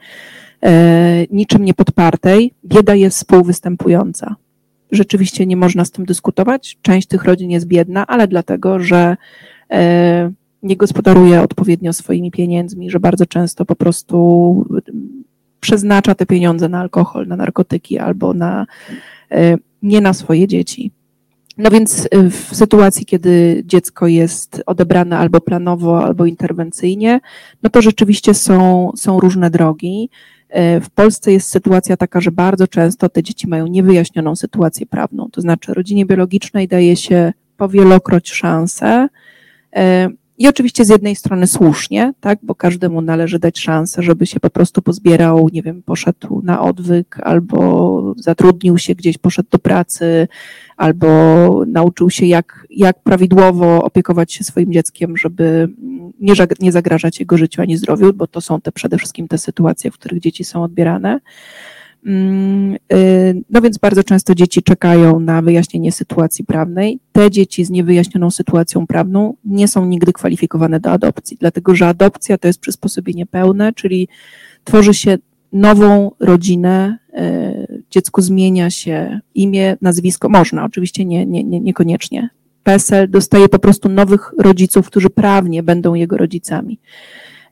e, niczym nie podpartej. Bieda jest współwystępująca. Rzeczywiście nie można z tym dyskutować. Część tych rodzin jest biedna, ale dlatego, że nie gospodaruje odpowiednio swoimi pieniędzmi, że bardzo często po prostu przeznacza te pieniądze na alkohol, na narkotyki albo na E, nie na swoje dzieci. No więc e, w sytuacji, kiedy dziecko jest odebrane albo planowo, albo interwencyjnie, no to rzeczywiście są, są różne drogi. E, w Polsce jest sytuacja taka, że bardzo często te dzieci mają niewyjaśnioną sytuację prawną. To znaczy, rodzinie biologicznej daje się powielokroć szansę, i oczywiście z jednej strony słusznie, tak, bo każdemu należy dać szansę, żeby się po prostu pozbierał, nie wiem, poszedł na odwyk, albo zatrudnił się gdzieś, poszedł do pracy, albo nauczył się, jak, jak prawidłowo opiekować się swoim dzieckiem, żeby nie, nie zagrażać jego życiu ani zdrowiu, bo to są te przede wszystkim te sytuacje, w których dzieci są odbierane. Mm, y, no więc bardzo często dzieci czekają na wyjaśnienie sytuacji prawnej. Te dzieci z niewyjaśnioną sytuacją prawną nie są nigdy kwalifikowane do adopcji, dlatego że adopcja to jest przysposobienie pełne, czyli tworzy się nową rodzinę, y, dziecku zmienia się imię, nazwisko, można, oczywiście nie, nie, nie, niekoniecznie. PESEL dostaje po prostu nowych rodziców, którzy prawnie będą jego rodzicami.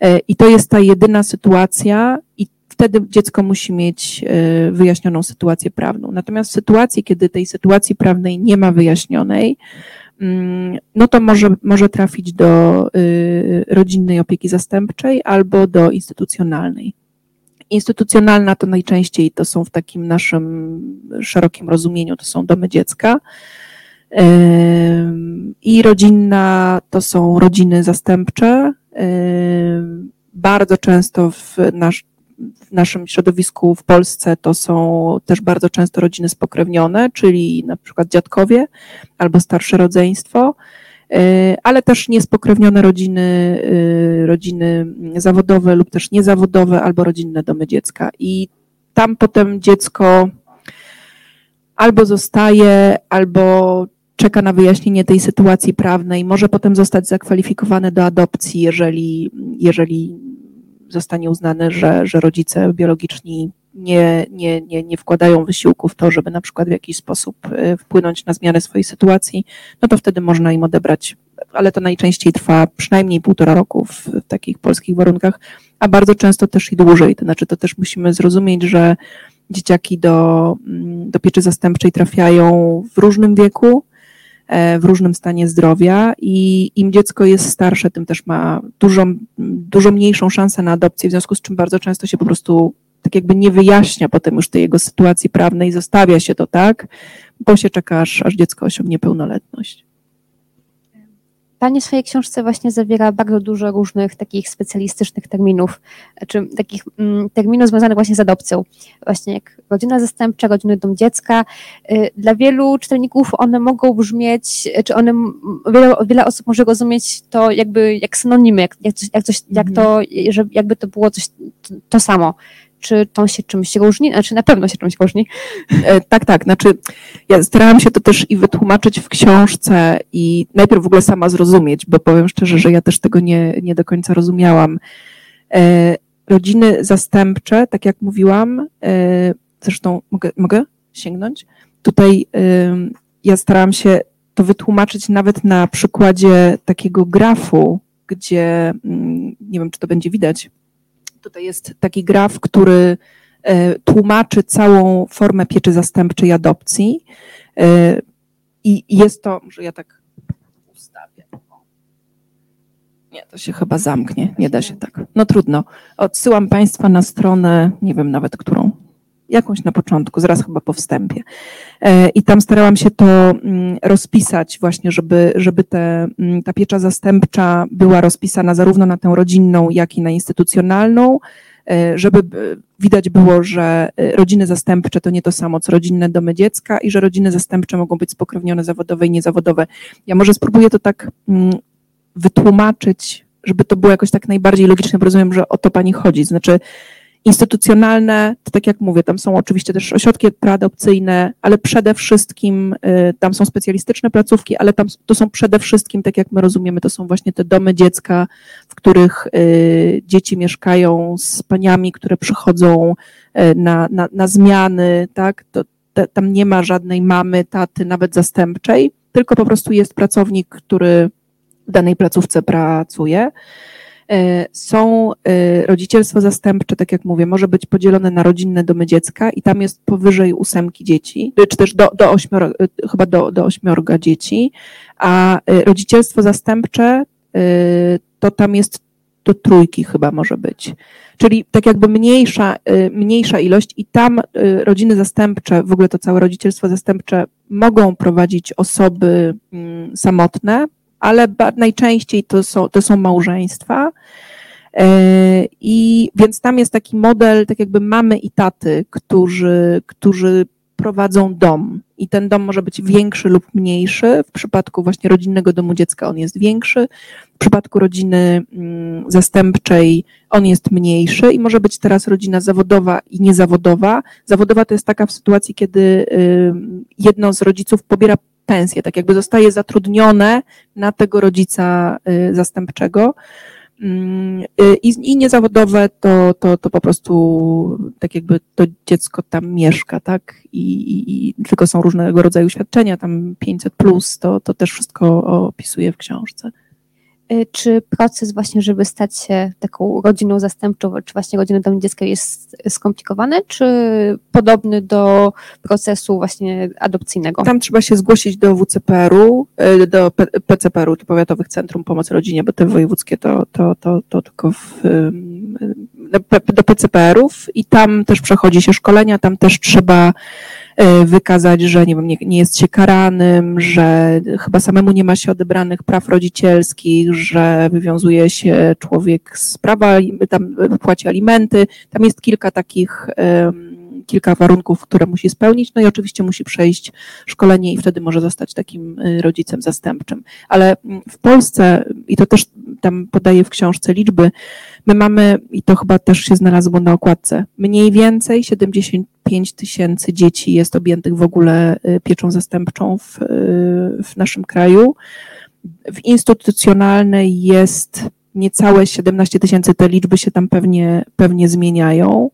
Y, I to jest ta jedyna sytuacja i wtedy dziecko musi mieć e, wyjaśnioną sytuację prawną. Natomiast w sytuacji, kiedy tej sytuacji prawnej nie ma wyjaśnionej, mm, no to może, może trafić do e, rodzinnej opieki zastępczej albo do instytucjonalnej. Instytucjonalna to najczęściej to są w takim naszym szerokim rozumieniu, to są domy dziecka. I rodzinna to są rodziny zastępcze. Bardzo często w nasz, w naszym środowisku w Polsce to są też bardzo często rodziny spokrewnione, czyli na przykład dziadkowie albo starsze rodzeństwo, y, ale też niespokrewnione rodziny, y, rodziny zawodowe lub też niezawodowe albo rodzinne domy dziecka. I tam potem dziecko albo zostaje, albo czeka na wyjaśnienie tej sytuacji prawnej, może potem zostać zakwalifikowane do adopcji, jeżeli, jeżeli zostanie uznane, że, że rodzice biologiczni nie, nie, nie, nie wkładają wysiłku w to, żeby na przykład w jakiś sposób e, wpłynąć na zmianę swojej sytuacji, no to wtedy można im odebrać, ale to najczęściej trwa przynajmniej półtora roku w, takich polskich warunkach, a bardzo często też i dłużej. To znaczy, to też musimy zrozumieć, że dzieciaki do, mm, do pieczy zastępczej trafiają w różnym wieku, w różnym stanie zdrowia i im dziecko jest starsze, tym też ma dużo, dużo mniejszą szansę na adopcję, w związku z czym bardzo często się po prostu tak jakby nie wyjaśnia potem już tej jego sytuacji prawnej, zostawia się to tak, bo się czeka, aż, aż dziecko osiągnie pełnoletność. Pani w swojej książce właśnie zawiera bardzo dużo różnych takich specjalistycznych terminów, czy takich mm, terminów związanych właśnie z adopcją. Właśnie jak rodzina zastępcza, rodzinny dom dziecka. Y, dla wielu czytelników one mogą brzmieć, czy one, wiele, wiele osób może rozumieć to jakby jak synonimy, jak, jak, coś, jak, coś, jak mhm. to, jakby to było coś to samo czy to się czymś różni? Znaczy na pewno się czymś różni. E, tak, tak. Znaczy ja starałam się to też i wytłumaczyć w książce i najpierw w ogóle sama zrozumieć, bo powiem szczerze, że ja też tego nie, nie do końca rozumiałam. E, rodziny zastępcze, tak jak mówiłam, e, zresztą mogę, mogę sięgnąć? Tutaj ja starałam się to wytłumaczyć nawet na przykładzie takiego grafu, gdzie mm, nie wiem, czy to będzie widać, Tutaj jest taki graf, który e, tłumaczy całą formę pieczy zastępczej adopcji. E, I jest to, może ja tak ustawię. Nie, to się chyba zamknie, nie da się tak. No trudno. Odsyłam Państwa na stronę, nie wiem nawet którą, jakąś na początku, zaraz chyba po wstępie. E, I tam starałam się to mm, rozpisać właśnie, żeby, żeby te, mm, ta piecza zastępcza była rozpisana zarówno na tę rodzinną, jak i na instytucjonalną, e, żeby widać było, że e, rodziny zastępcze to nie to samo, co rodzinne domy dziecka i że rodziny zastępcze mogą być spokrewnione zawodowe i niezawodowe. Ja może spróbuję to tak mm, wytłumaczyć, żeby to było jakoś tak najbardziej logiczne, bo rozumiem, że o to pani chodzi. Znaczy, Instytucjonalne, to tak jak mówię, tam są oczywiście też ośrodki preadopcyjne, ale przede wszystkim y, tam są specjalistyczne placówki, ale tam to są przede wszystkim, tak jak my rozumiemy, to są właśnie te domy dziecka, w których y, dzieci mieszkają z paniami, które przychodzą y, na, na, na zmiany, tak? To, tam nie ma żadnej mamy, taty, nawet zastępczej, tylko po prostu jest pracownik, który w danej placówce pracuje. E, są e, rodzicielstwo zastępcze, tak jak mówię, może być podzielone na rodzinne domy dziecka i tam jest powyżej ósemki dzieci, czy też do, do ośmior, e, chyba do, do ośmiorga dzieci, a rodzicielstwo zastępcze to tam jest do trójki chyba może być. Czyli tak jakby mniejsza, mniejsza ilość i tam rodziny zastępcze, w ogóle to całe rodzicielstwo zastępcze mogą prowadzić osoby mm, samotne, ale najczęściej to są, to są małżeństwa. E, I więc tam jest taki model, tak jakby mamy i taty, którzy, którzy prowadzą dom i ten dom może być większy lub mniejszy. W przypadku właśnie rodzinnego domu dziecka on jest większy, w przypadku rodziny mm, zastępczej on jest mniejszy i może być teraz rodzina zawodowa i niezawodowa. Zawodowa to jest taka w sytuacji, kiedy jedno z rodziców pobiera pensję, tak jakby zostaje zatrudnione na tego rodzica y, zastępczego. Mm, y, I, i niezawodowe to, to, to po prostu tak jakby to dziecko tam mieszka, tak? I, i, i tylko są różnego rodzaju świadczenia, tam 500 plus, to, to też wszystko opisuję w książce. Y, czy proces właśnie, żeby stać się taką rodziną zastępczą, czy właśnie rodziną domu dziecka jest skomplikowany, czy podobny do procesu właśnie adopcyjnego? Tam trzeba się zgłosić do WCPR-u, y, do PCPR-u, to Powiatowych Centrum Pomocy Rodzinie, bo te wojewódzkie to, to, to, to tylko w, do PCPR-ów i tam też przechodzi się szkolenia, tam też trzeba E, wykazać, że nie, wiem, nie, nie jest się karanym, że chyba samemu nie ma się odebranych praw rodzicielskich, że wywiązuje się człowiek z prawa, tam płaci alimenty. Tam jest kilka takich kilka warunków, które musi spełnić, no i oczywiście musi przejść szkolenie i wtedy może zostać takim y, rodzicem zastępczym. Ale mm, w Polsce, i to też tam podaję w książce liczby, my mamy, i to chyba też się znalazło na okładce, mniej więcej 75 tysięcy dzieci jest objętych w ogóle y, pieczą zastępczą w, y, w naszym kraju. W instytucjonalnej jest niecałe 17 tysięcy, te liczby się tam pewnie, pewnie zmieniają.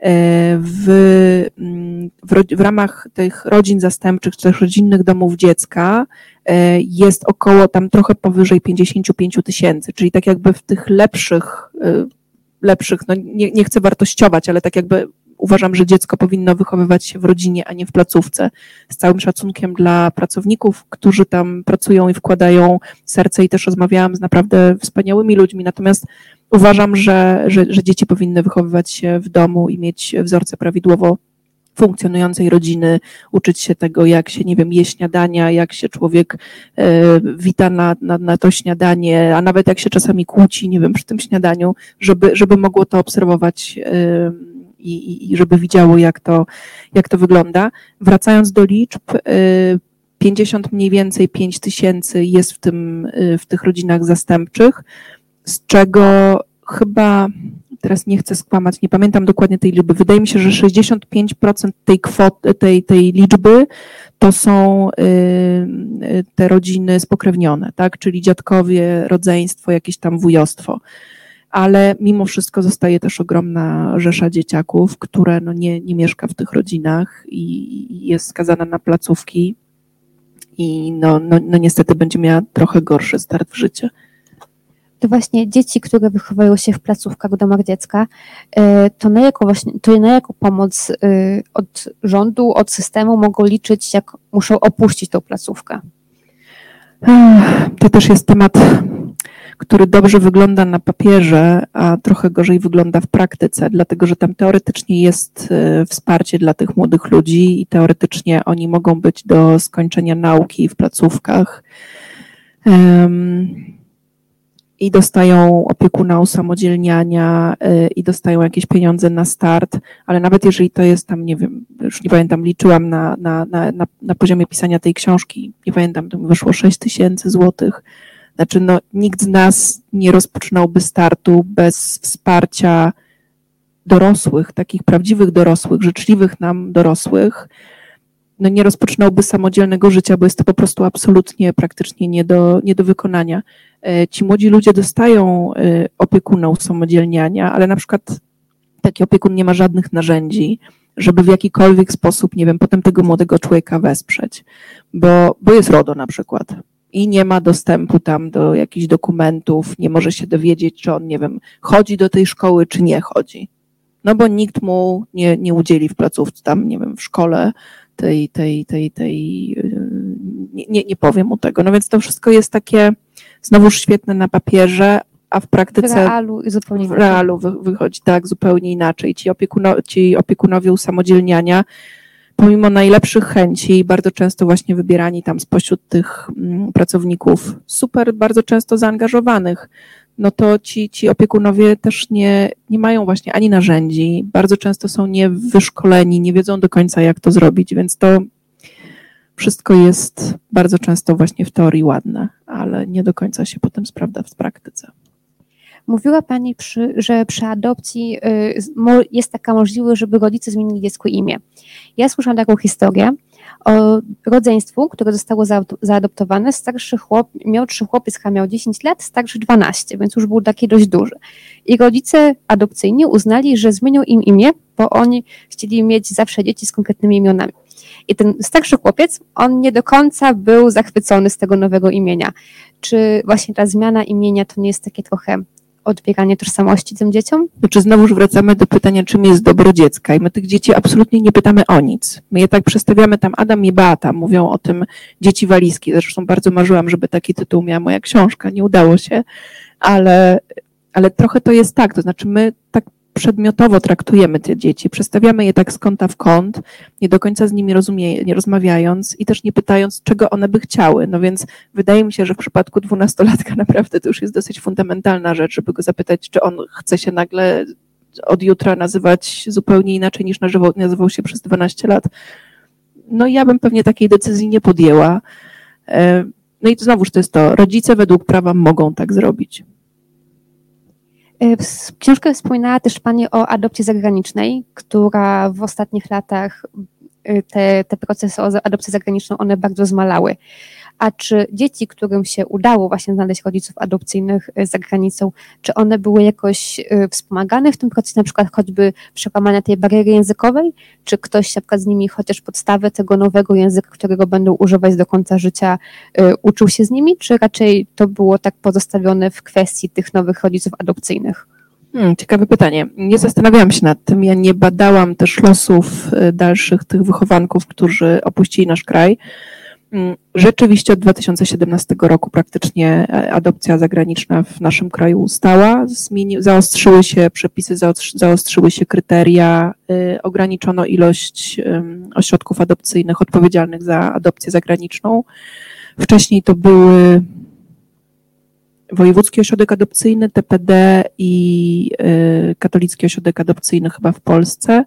E, w, mm, w, w, ramach tych rodzin zastępczych, czy też rodzinnych domów dziecka jest około tam trochę powyżej 55 tysięcy, czyli tak jakby w tych lepszych, e, lepszych, no nie, nie chcę wartościować, ale tak jakby uważam, że dziecko powinno wychowywać się w rodzinie, a nie w placówce. Z całym szacunkiem dla pracowników, którzy tam pracują i wkładają serce i też rozmawiałam z naprawdę wspaniałymi ludźmi. Natomiast uważam, że, że, że dzieci powinny wychowywać się w domu i mieć wzorce prawidłowo funkcjonującej rodziny, uczyć się tego, jak się, nie wiem, je śniadania, jak się człowiek e, wita na, na, na to śniadanie, a nawet jak się czasami kłóci, nie wiem, przy tym śniadaniu, żeby, żeby mogło to obserwować e, i, i żeby widziało, jak to, jak to wygląda. Wracając do liczb, 50 e, mniej więcej 5 tysięcy jest w, tym, w tych rodzinach zastępczych z czego chyba, teraz nie chcę skłamać, nie pamiętam dokładnie tej liczby, wydaje mi się, że 65% tej kwoty, tej, tej liczby to są y, y, te rodziny spokrewnione, tak, czyli dziadkowie, rodzeństwo, jakieś tam wujostwo. Ale mimo wszystko zostaje też ogromna rzesza dzieciaków, które no nie, nie mieszka w tych rodzinach i jest skazana na placówki i no, no, no niestety będzie miała trochę gorszy start w życie to właśnie dzieci, które wychowają się w placówkach, w domach dziecka, e, to na jaką właśnie, to na jaką pomoc e, od rządu, od systemu mogą liczyć, jak muszą opuścić tą placówkę? To też jest temat, który dobrze wygląda na papierze, a trochę gorzej wygląda w praktyce, dlatego że tam teoretycznie jest e, wsparcie dla tych młodych ludzi i teoretycznie oni mogą być do skończenia nauki w placówkach i dostają opiekuna usamodzielniania y, i dostają jakieś pieniądze na start, ale nawet jeżeli to jest tam, nie wiem, już nie pamiętam, liczyłam na, na, na, na poziomie pisania tej książki, nie pamiętam, to mi wyszło 6 tysięcy złotych. Znaczy, no, nikt z nas nie rozpoczynałby startu bez wsparcia dorosłych, takich prawdziwych dorosłych, życzliwych nam dorosłych, no nie rozpoczynałby samodzielnego życia, bo jest to po prostu absolutnie praktycznie nie do, nie do wykonania. E, ci młodzi ludzie dostają e, opiekuna usamodzielniania, ale na przykład taki opiekun nie ma żadnych narzędzi, żeby w jakikolwiek sposób, nie wiem, potem tego młodego człowieka wesprzeć, bo, bo jest RODO na przykład i nie ma dostępu tam do jakichś dokumentów, nie może się dowiedzieć, czy on, nie wiem, chodzi do tej szkoły, czy nie chodzi. No bo nikt mu nie, nie udzieli w placówce, tam, nie wiem, w szkole tej, tej, tej, tej nie, nie, nie powiem mu tego. No więc to wszystko jest takie znowuż świetne na papierze, a w praktyce w realu, zupełnie w realu wy, wychodzi tak zupełnie inaczej. Ci, opiekuno, ci opiekunowie usamodzielniania, pomimo najlepszych chęci, bardzo często właśnie wybierani tam spośród tych mm, pracowników super, bardzo często zaangażowanych, no to ci, ci opiekunowie też nie, nie mają właśnie ani narzędzi, bardzo często są niewyszkoleni, nie wiedzą do końca, jak to zrobić, więc to wszystko jest bardzo często właśnie w teorii ładne, ale nie do końca się potem sprawdza w praktyce. Mówiła Pani, przy, że przy adopcji y, jest taka możliwość, żeby rodzice zmienili dziecku imię. Ja słyszałam taką historię o rodzeństwu, które zostało zaadoptowane. Starszy chłop, trzy chłopiec, miał 10 lat, starszy 12, więc już był taki dość duży. I rodzice adopcyjni uznali, że zmienią im imię, bo oni chcieli mieć zawsze dzieci z konkretnymi imionami. I ten starszy chłopiec, on nie do końca był zachwycony z tego nowego imienia. Czy właśnie ta zmiana imienia to nie jest takie trochę odbieranie tożsamości tym dzieciom? Znaczy znowu wracamy do pytania, czym jest dobro dziecka i my tych dzieci absolutnie nie pytamy o nic. My je tak przestawiamy tam, Adam i Beata mówią o tym dzieci walizki, zresztą bardzo marzyłam, żeby taki tytuł miała moja książka, nie udało się, ale, ale trochę to jest tak, to znaczy my tak przedmiotowo traktujemy te dzieci, przestawiamy je tak z kąta w kąt, nie do końca z nimi rozumie, nie rozmawiając i też nie pytając, czego one by chciały. No więc wydaje mi się, że w przypadku dwunastolatka naprawdę to już jest dosyć fundamentalna rzecz, żeby go zapytać, czy on chce się nagle od jutra nazywać zupełnie inaczej niż nazywał, się przez 12 lat. No i ja bym pewnie takiej decyzji nie podjęła. E, no i znowuż to jest to, rodzice według prawa mogą tak zrobić. E, w książce wspominała też Pani o adopcji zagranicznej, która w ostatnich latach e, te, te procesy o adopcję zagraniczną, one bardzo zmalały. A czy dzieci, którym się udało właśnie znaleźć rodziców adopcyjnych e, za granicą, czy one były jakoś wspomagane w tym procesie, na przykład choćby przełamania tej bariery językowej, czy ktoś na przykład z nimi chociaż podstawę tego nowego języka, którego będą używać do końca życia, uczył się z nimi, czy raczej to było tak pozostawione w kwestii tych nowych rodziców adopcyjnych? Hmm, ciekawe pytanie. Nie zastanawiałam się nad tym. Ja nie badałam też losów y, dalszych tych wychowanków, którzy opuścili nasz kraj. Hmm, rzeczywiście od 2017 roku praktycznie e, adopcja zagraniczna w naszym kraju ustała. Zmieni, zaostrzyły się przepisy, zaostrzyły się kryteria, y, ograniczono ilość ośrodków adopcyjnych odpowiedzialnych za adopcję zagraniczną. Wcześniej to były Wojewódzki Ośrodek Adopcyjny, TPD i y, Katolicki Ośrodek Adopcyjny chyba w Polsce.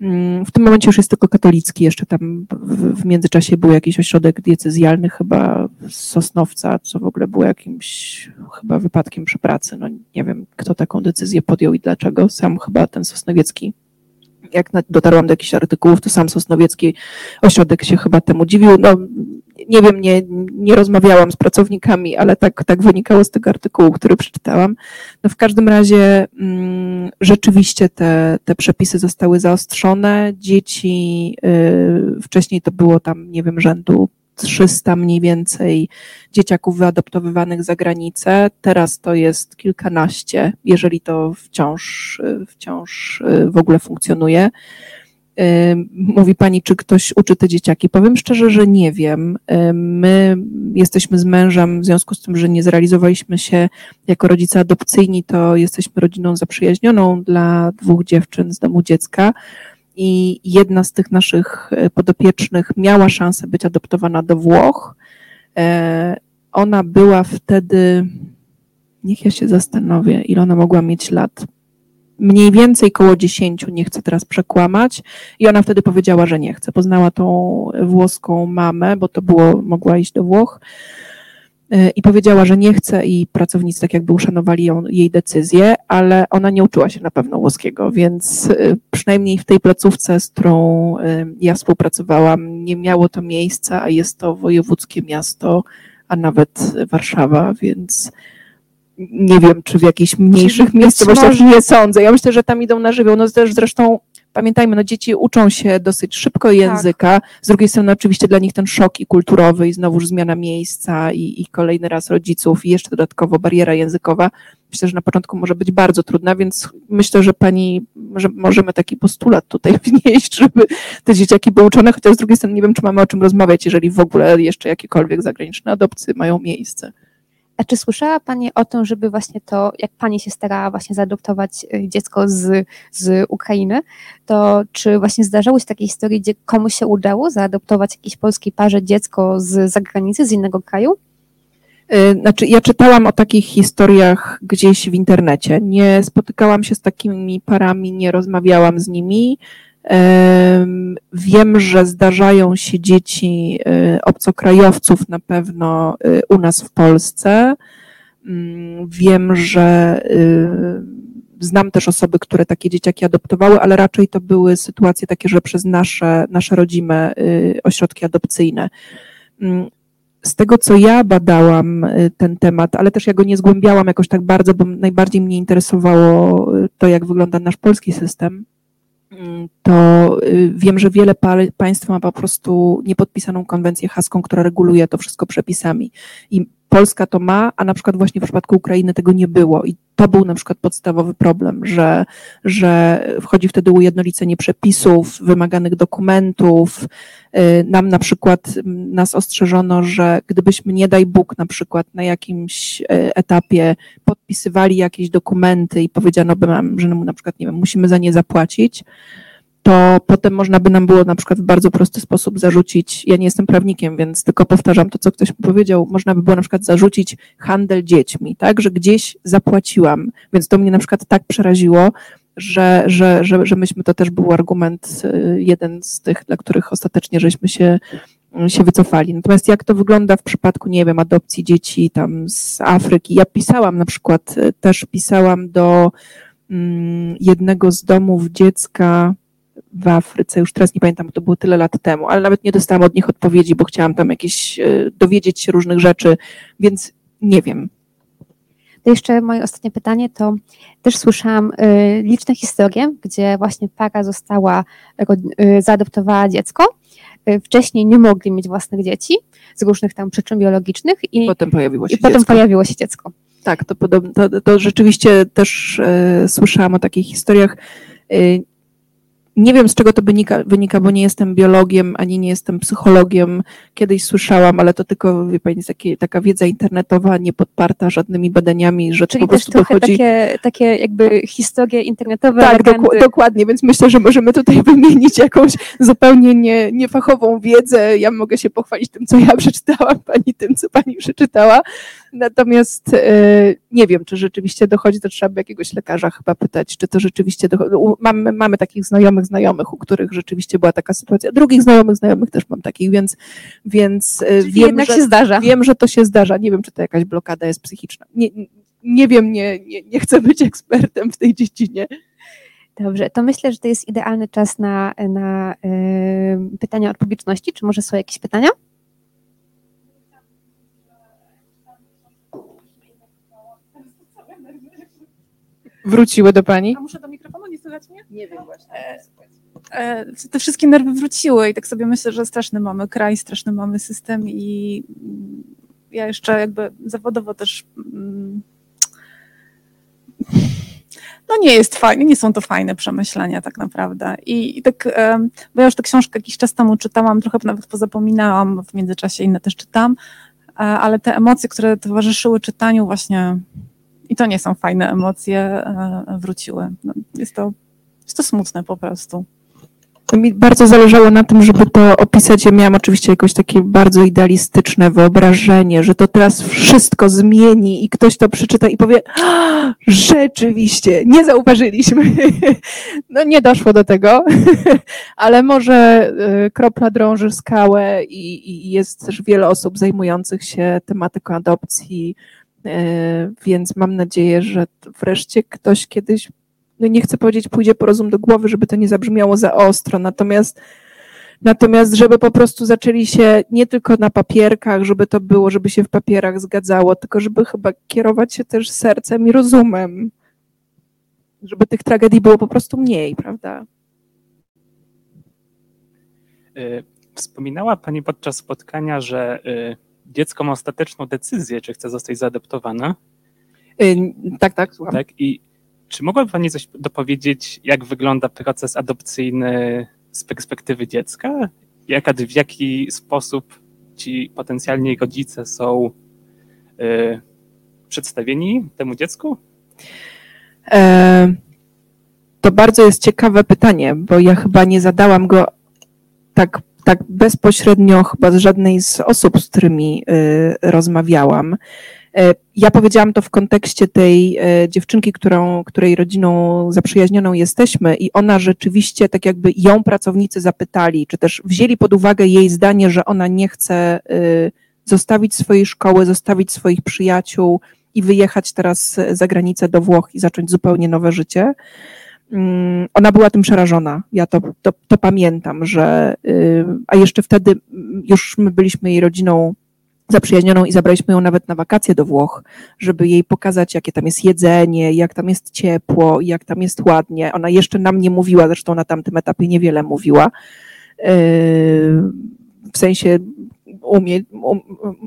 Mm, w tym momencie już jest tylko katolicki, jeszcze tam w, międzyczasie był jakiś ośrodek diecezjalny chyba z Sosnowca, co w ogóle było jakimś chyba wypadkiem przy pracy. No nie wiem, kto taką decyzję podjął i dlaczego. Sam chyba ten Sosnowiecki jak dotarłam do jakichś artykułów, to sam Sosnowiecki Ośrodek się chyba temu dziwił. No, nie wiem, nie, nie rozmawiałam z pracownikami, ale tak, tak wynikało z tego artykułu, który przeczytałam. No w każdym razie mm, rzeczywiście te, te przepisy zostały zaostrzone. Dzieci, y, wcześniej to było tam, nie wiem, rzędu 300 mniej więcej dzieciaków wyadoptowywanych za granicę. Teraz to jest kilkanaście, jeżeli to wciąż, wciąż w ogóle funkcjonuje. Mówi pani, czy ktoś uczy te dzieciaki? Powiem szczerze, że nie wiem. My jesteśmy z mężem, w związku z tym, że nie zrealizowaliśmy się jako rodzice adopcyjni, to jesteśmy rodziną zaprzyjaźnioną dla dwóch dziewczyn z domu dziecka i jedna z tych naszych e, podopiecznych miała szansę być adoptowana do Włoch. E, ona była wtedy, niech ja się zastanowię, ile ona mogła mieć lat. Mniej więcej koło dziesięciu, nie chcę teraz przekłamać. I ona wtedy powiedziała, że nie chce. Poznała tą włoską mamę, bo to było, mogła iść do Włoch Y, i powiedziała, że nie chce i pracownicy tak jakby uszanowali ją, jej decyzję, ale ona nie uczyła się na pewno włoskiego, więc y, przynajmniej w tej placówce, z którą y, ja współpracowałam, nie miało to miejsca, a jest to wojewódzkie miasto, a nawet Warszawa, więc nie wiem, czy w jakichś mniejszych miejscowościach nie sądzę. Ja myślę, że tam idą na żywioł. No też zresztą pamiętajmy, no dzieci uczą się dosyć szybko tak. języka. Tak. Z drugiej strony oczywiście dla nich ten szok i kulturowy i znowuż zmiana miejsca i, i kolejny raz rodziców i jeszcze dodatkowo bariera językowa. Myślę, że na początku może być bardzo trudna, więc myślę, że pani, że możemy taki postulat tutaj wnieść, żeby te dzieciaki były uczone, chociaż z drugiej strony nie wiem, czy mamy o czym rozmawiać, jeżeli w ogóle jeszcze jakiekolwiek zagraniczne adopcje mają miejsce. A czy słyszała Pani o tym, żeby właśnie to, jak Pani się starała właśnie zaadoptować y, dziecko z, z Ukrainy, to czy właśnie zdarzały się takie historie, gdzie komuś się udało zaadoptować jakiejś polskiej parze dziecko z zagranicy, z innego kraju? Y, znaczy, ja czytałam o takich historiach gdzieś w internecie. Nie spotykałam się z takimi parami, nie rozmawiałam z nimi. Wiem, że zdarzają się dzieci obcokrajowców na pewno u nas w Polsce. Mm, wiem, że znam też osoby, które takie dzieciaki adoptowały, ale raczej to były sytuacje takie, że przez nasze, nasze rodzime ośrodki adopcyjne. Mm, z tego, co ja badałam y, ten temat, ale też ja go nie zgłębiałam jakoś tak bardzo, bo najbardziej mnie interesowało y, to, jak wygląda nasz polski system, to y, wiem, że wiele państw ma po prostu niepodpisaną konwencję haską, która reguluje to wszystko przepisami. I Polska to ma, a na przykład właśnie w przypadku Ukrainy tego nie było. I to był na przykład podstawowy problem, że, że wchodzi wtedy ujednolicenie przepisów, wymaganych dokumentów. Y, nam na przykład nas ostrzeżono, że gdybyśmy nie daj Bóg na przykład na jakimś y, etapie podpisywali jakieś dokumenty i powiedziano by nam, że na przykład, nie wiem, musimy za nie zapłacić, to potem można by nam było na przykład w bardzo prosty sposób zarzucić, ja nie jestem prawnikiem, więc tylko powtarzam to, co ktoś mi powiedział, można by było na przykład zarzucić handel dziećmi, tak, że gdzieś zapłaciłam, więc to mnie na przykład tak przeraziło, że, że, że, że myśmy, to też był argument y, jeden z tych, dla których ostatecznie żeśmy się, się wycofali. Natomiast jak to wygląda w przypadku, nie wiem, adopcji dzieci tam z Afryki? Ja pisałam na przykład, y, też pisałam do mm, jednego z domów dziecka, w Afryce, już teraz nie pamiętam, bo to było tyle lat temu, ale nawet nie dostałam od nich odpowiedzi, bo chciałam tam jakieś e, dowiedzieć się różnych rzeczy, więc nie wiem. To jeszcze moje ostatnie pytanie, to też słyszałam y, liczne historie, gdzie właśnie para została, y, zaadoptowała dziecko, wcześniej nie mogli mieć własnych dzieci z różnych tam przyczyn biologicznych i potem pojawiło się potem pojawiło się dziecko. Tak, to, podobno, to, to rzeczywiście też słyszałam o takich historiach. Nie wiem, z czego to wynika, wynika, bo nie jestem biologiem, ani nie jestem psychologiem. Kiedyś słyszałam, ale to tylko, wie pani, jest taka wiedza internetowa, nie podparta żadnymi badaniami, że Czyli to po prostu trochę dochodzi... takie, takie jakby historie internetowe, Tak, dok dokładnie, więc myślę, że możemy tutaj wymienić jakąś zupełnie nie, niefachową wiedzę. Ja mogę się pochwalić tym, co ja przeczytałam, pani tym, co pani przeczytała. Natomiast e, nie wiem, czy rzeczywiście dochodzi, to trzeba by jakiegoś lekarza chyba pytać, czy to rzeczywiście dochodzi. Mamy, mamy takich znajomych, znajomych, u których rzeczywiście była taka sytuacja. Drugich znajomych, znajomych też mam takich, więc, więc e, wiem, że, się zdarza. wiem, że to się zdarza. Nie wiem, czy to jakaś blokada jest psychiczna. Nie, nie wiem, nie, nie, nie chcę być ekspertem w tej dziedzinie. Dobrze, to myślę, że to jest idealny czas na, na y, pytania od publiczności. Czy może są jakieś pytania? Wróciły do pani? A muszę do mikrofonu, nie słychać mnie? Nie wiem właśnie. E, e, te wszystkie nerwy wróciły i tak sobie myślę, że straszny mamy kraj, straszny mamy system i ja jeszcze jakby zawodowo też mm, no nie jest fajne, nie są to fajne przemyślenia tak naprawdę. I, I, tak, bo ja już tę książkę jakiś czas temu czytałam, trochę nawet pozapominałam, w międzyczasie inne też czytam, e, ale te emocje, które towarzyszyły czytaniu właśnie i to nie są fajne emocje, e, wróciły. No, jest to, jest to smutne po prostu. Mi bardzo zależało na tym, żeby to opisać. Ja miałam oczywiście jakoś takie bardzo idealistyczne wyobrażenie, że to teraz wszystko zmieni i ktoś to przeczyta i powie, rzeczywiście, nie zauważyliśmy. No nie doszło do tego, ale może e, kropla drąży skałę i, i jest też wiele osób zajmujących się tematyką adopcji, więc mam nadzieję, że wreszcie ktoś kiedyś, no nie chcę powiedzieć, pójdzie po rozum do głowy, żeby to nie zabrzmiało za ostro, natomiast Natomiast, żeby po prostu zaczęli się nie tylko na papierkach, żeby to było, żeby się w papierach zgadzało, tylko żeby chyba kierować się też sercem i rozumem. Żeby tych tragedii było po prostu mniej, prawda? E, wspominała Pani podczas spotkania, że e, dziecko ma ostateczną decyzję, czy chce zostać zaadoptowane. Yy, tak, tak, słucham. Tak, i czy mogłaby Pani coś dopowiedzieć, jak wygląda proces adopcyjny z perspektywy dziecka? Jaka, w jaki sposób ci potencjalni rodzice są yy, przedstawieni temu dziecku? E, to bardzo jest ciekawe pytanie, bo ja chyba nie zadałam go tak tak bezpośrednio chyba z żadnej z osób, z którymi y, rozmawiałam. E, ja powiedziałam to w kontekście tej e, dziewczynki, którą, której rodziną zaprzyjaźnioną jesteśmy i ona rzeczywiście, tak jakby ją pracownicy zapytali, czy też wzięli pod uwagę jej zdanie, że ona nie chce zostawić swojej szkoły, zostawić swoich przyjaciół i wyjechać teraz za granicę do Włoch i zacząć zupełnie nowe życie. Mm, ona była tym przerażona. Ja to, to, to pamiętam, że, a jeszcze wtedy już my byliśmy jej rodziną zaprzyjaźnioną i zabraliśmy ją nawet na wakacje do Włoch, żeby jej pokazać, jakie tam jest jedzenie, jak tam jest ciepło, jak tam jest ładnie. Ona jeszcze nam nie mówiła, zresztą na tamtym etapie niewiele mówiła. Yy, w sensie umie, um,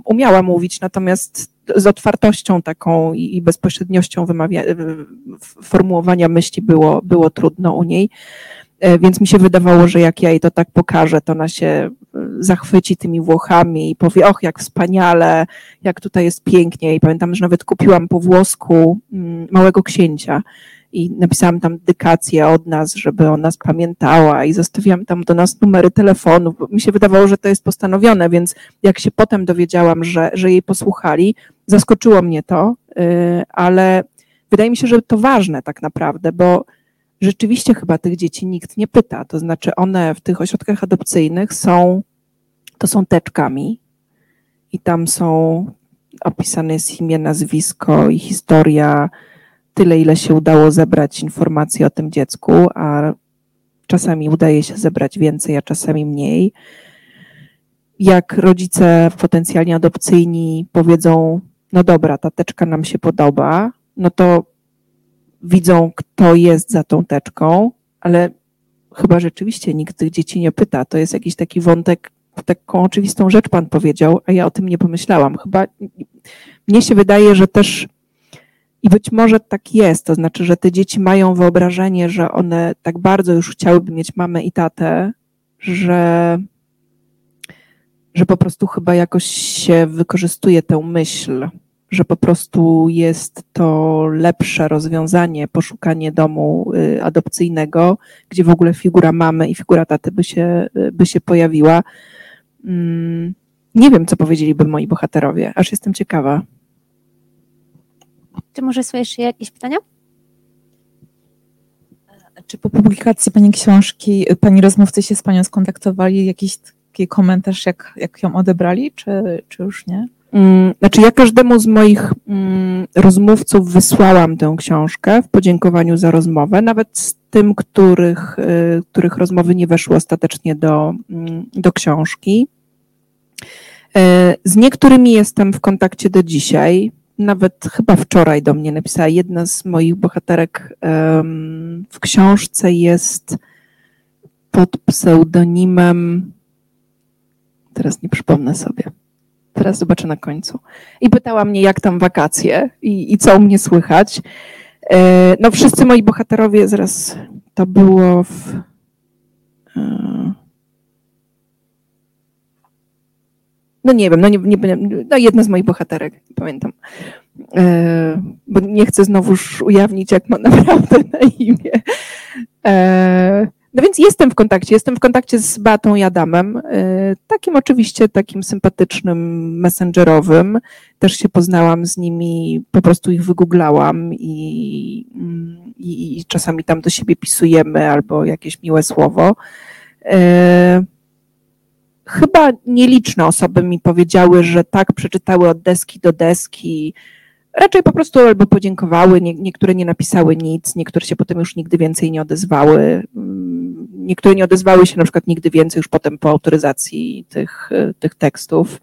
umiała mówić, natomiast z otwartością taką i bezpośredniością wymawia, formułowania myśli było, było trudno u niej. E, więc mi się wydawało, że jak ja jej to tak pokażę, to ona się e, zachwyci tymi Włochami i powie, och, jak wspaniale, jak tutaj jest pięknie. I pamiętam, że nawet kupiłam po włosku mm, małego księcia i napisałam tam dedykację od nas, żeby o nas pamiętała i zostawiłam tam do nas numery telefonów. Mi się wydawało, że to jest postanowione, więc jak się potem dowiedziałam, że, że jej posłuchali, zaskoczyło mnie to, y, ale wydaje mi się, że to ważne tak naprawdę, bo rzeczywiście chyba tych dzieci nikt nie pyta. To znaczy one w tych ośrodkach adopcyjnych są, to są teczkami i tam są opisane jest imię, nazwisko i historia, tyle ile się udało zebrać informacji o tym dziecku, a czasami udaje się zebrać więcej, a czasami mniej. Jak rodzice potencjalnie adopcyjni powiedzą, no dobra, ta teczka nam się podoba, no to widzą, kto jest za tą teczką, ale chyba rzeczywiście nikt tych dzieci nie pyta. To jest jakiś taki wątek, taką oczywistą rzecz pan powiedział, a ja o tym nie pomyślałam. Chyba mnie się wydaje, że też i być może tak jest, to znaczy, że te dzieci mają wyobrażenie, że one tak bardzo już chciałyby mieć mamę i tatę, że, że po prostu chyba jakoś się wykorzystuje tę myśl, że po prostu jest to lepsze rozwiązanie, poszukanie domu y, adopcyjnego, gdzie w ogóle figura mamy i figura taty by się, y, by się pojawiła. Mm, nie wiem, co powiedzieliby moi bohaterowie, aż jestem ciekawa. Czy może są jeszcze jakieś pytania? Czy po publikacji Pani książki Pani rozmówcy się z Panią skontaktowali? Jakiś taki komentarz, jak, jak ją odebrali, czy, czy już nie? Mm, znaczy, ja każdemu z moich mm, rozmówców wysłałam tę książkę w podziękowaniu za rozmowę, nawet z tym, których, y, których rozmowy nie weszły ostatecznie do, mm, do książki. E, z niektórymi jestem w kontakcie do dzisiaj. Nawet chyba wczoraj do mnie napisała jedna z moich bohaterek w książce jest pod pseudonimem. Teraz nie przypomnę sobie Teraz zobaczę na końcu. I pytała mnie, jak tam wakacje i, i co u mnie słychać. E, no, wszyscy moi bohaterowie, zaraz to było w. E, no nie wiem, no, nie, nie, no jedna z moich bohaterek, pamiętam. E, bo nie chcę znowuż ujawnić, jak ma naprawdę na imię. No więc jestem w kontakcie, jestem w kontakcie z Batą i Adamem, y, takim oczywiście takim sympatycznym, messengerowym. Też się poznałam z nimi, po prostu ich wygooglałam i, i, i czasami tam do siebie pisujemy albo jakieś miłe słowo. Y, chyba nieliczne osoby mi powiedziały, że tak przeczytały od deski do deski, raczej po prostu albo podziękowały, nie, niektóre nie napisały nic, niektóre się potem już nigdy więcej nie odezwały. Niektóre nie odezwały się na przykład nigdy więcej już potem po autoryzacji tych, tych tekstów.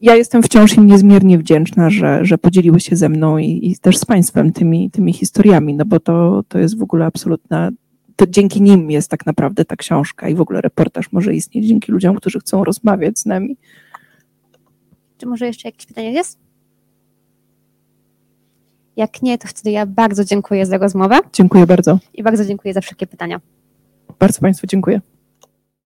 Ja jestem wciąż im niezmiernie wdzięczna, że, że podzieliły się ze mną i, i też z Państwem tymi, tymi historiami, no bo to, to jest w ogóle absolutna to dzięki nim jest tak naprawdę ta książka i w ogóle reportaż może istnieć dzięki ludziom, którzy chcą rozmawiać z nami. Czy może jeszcze jakieś pytanie jest? Jak nie, to wtedy ja bardzo dziękuję za rozmowę. Dziękuję bardzo. I bardzo dziękuję za wszystkie pytania. Bardzo Państwu dziękuję.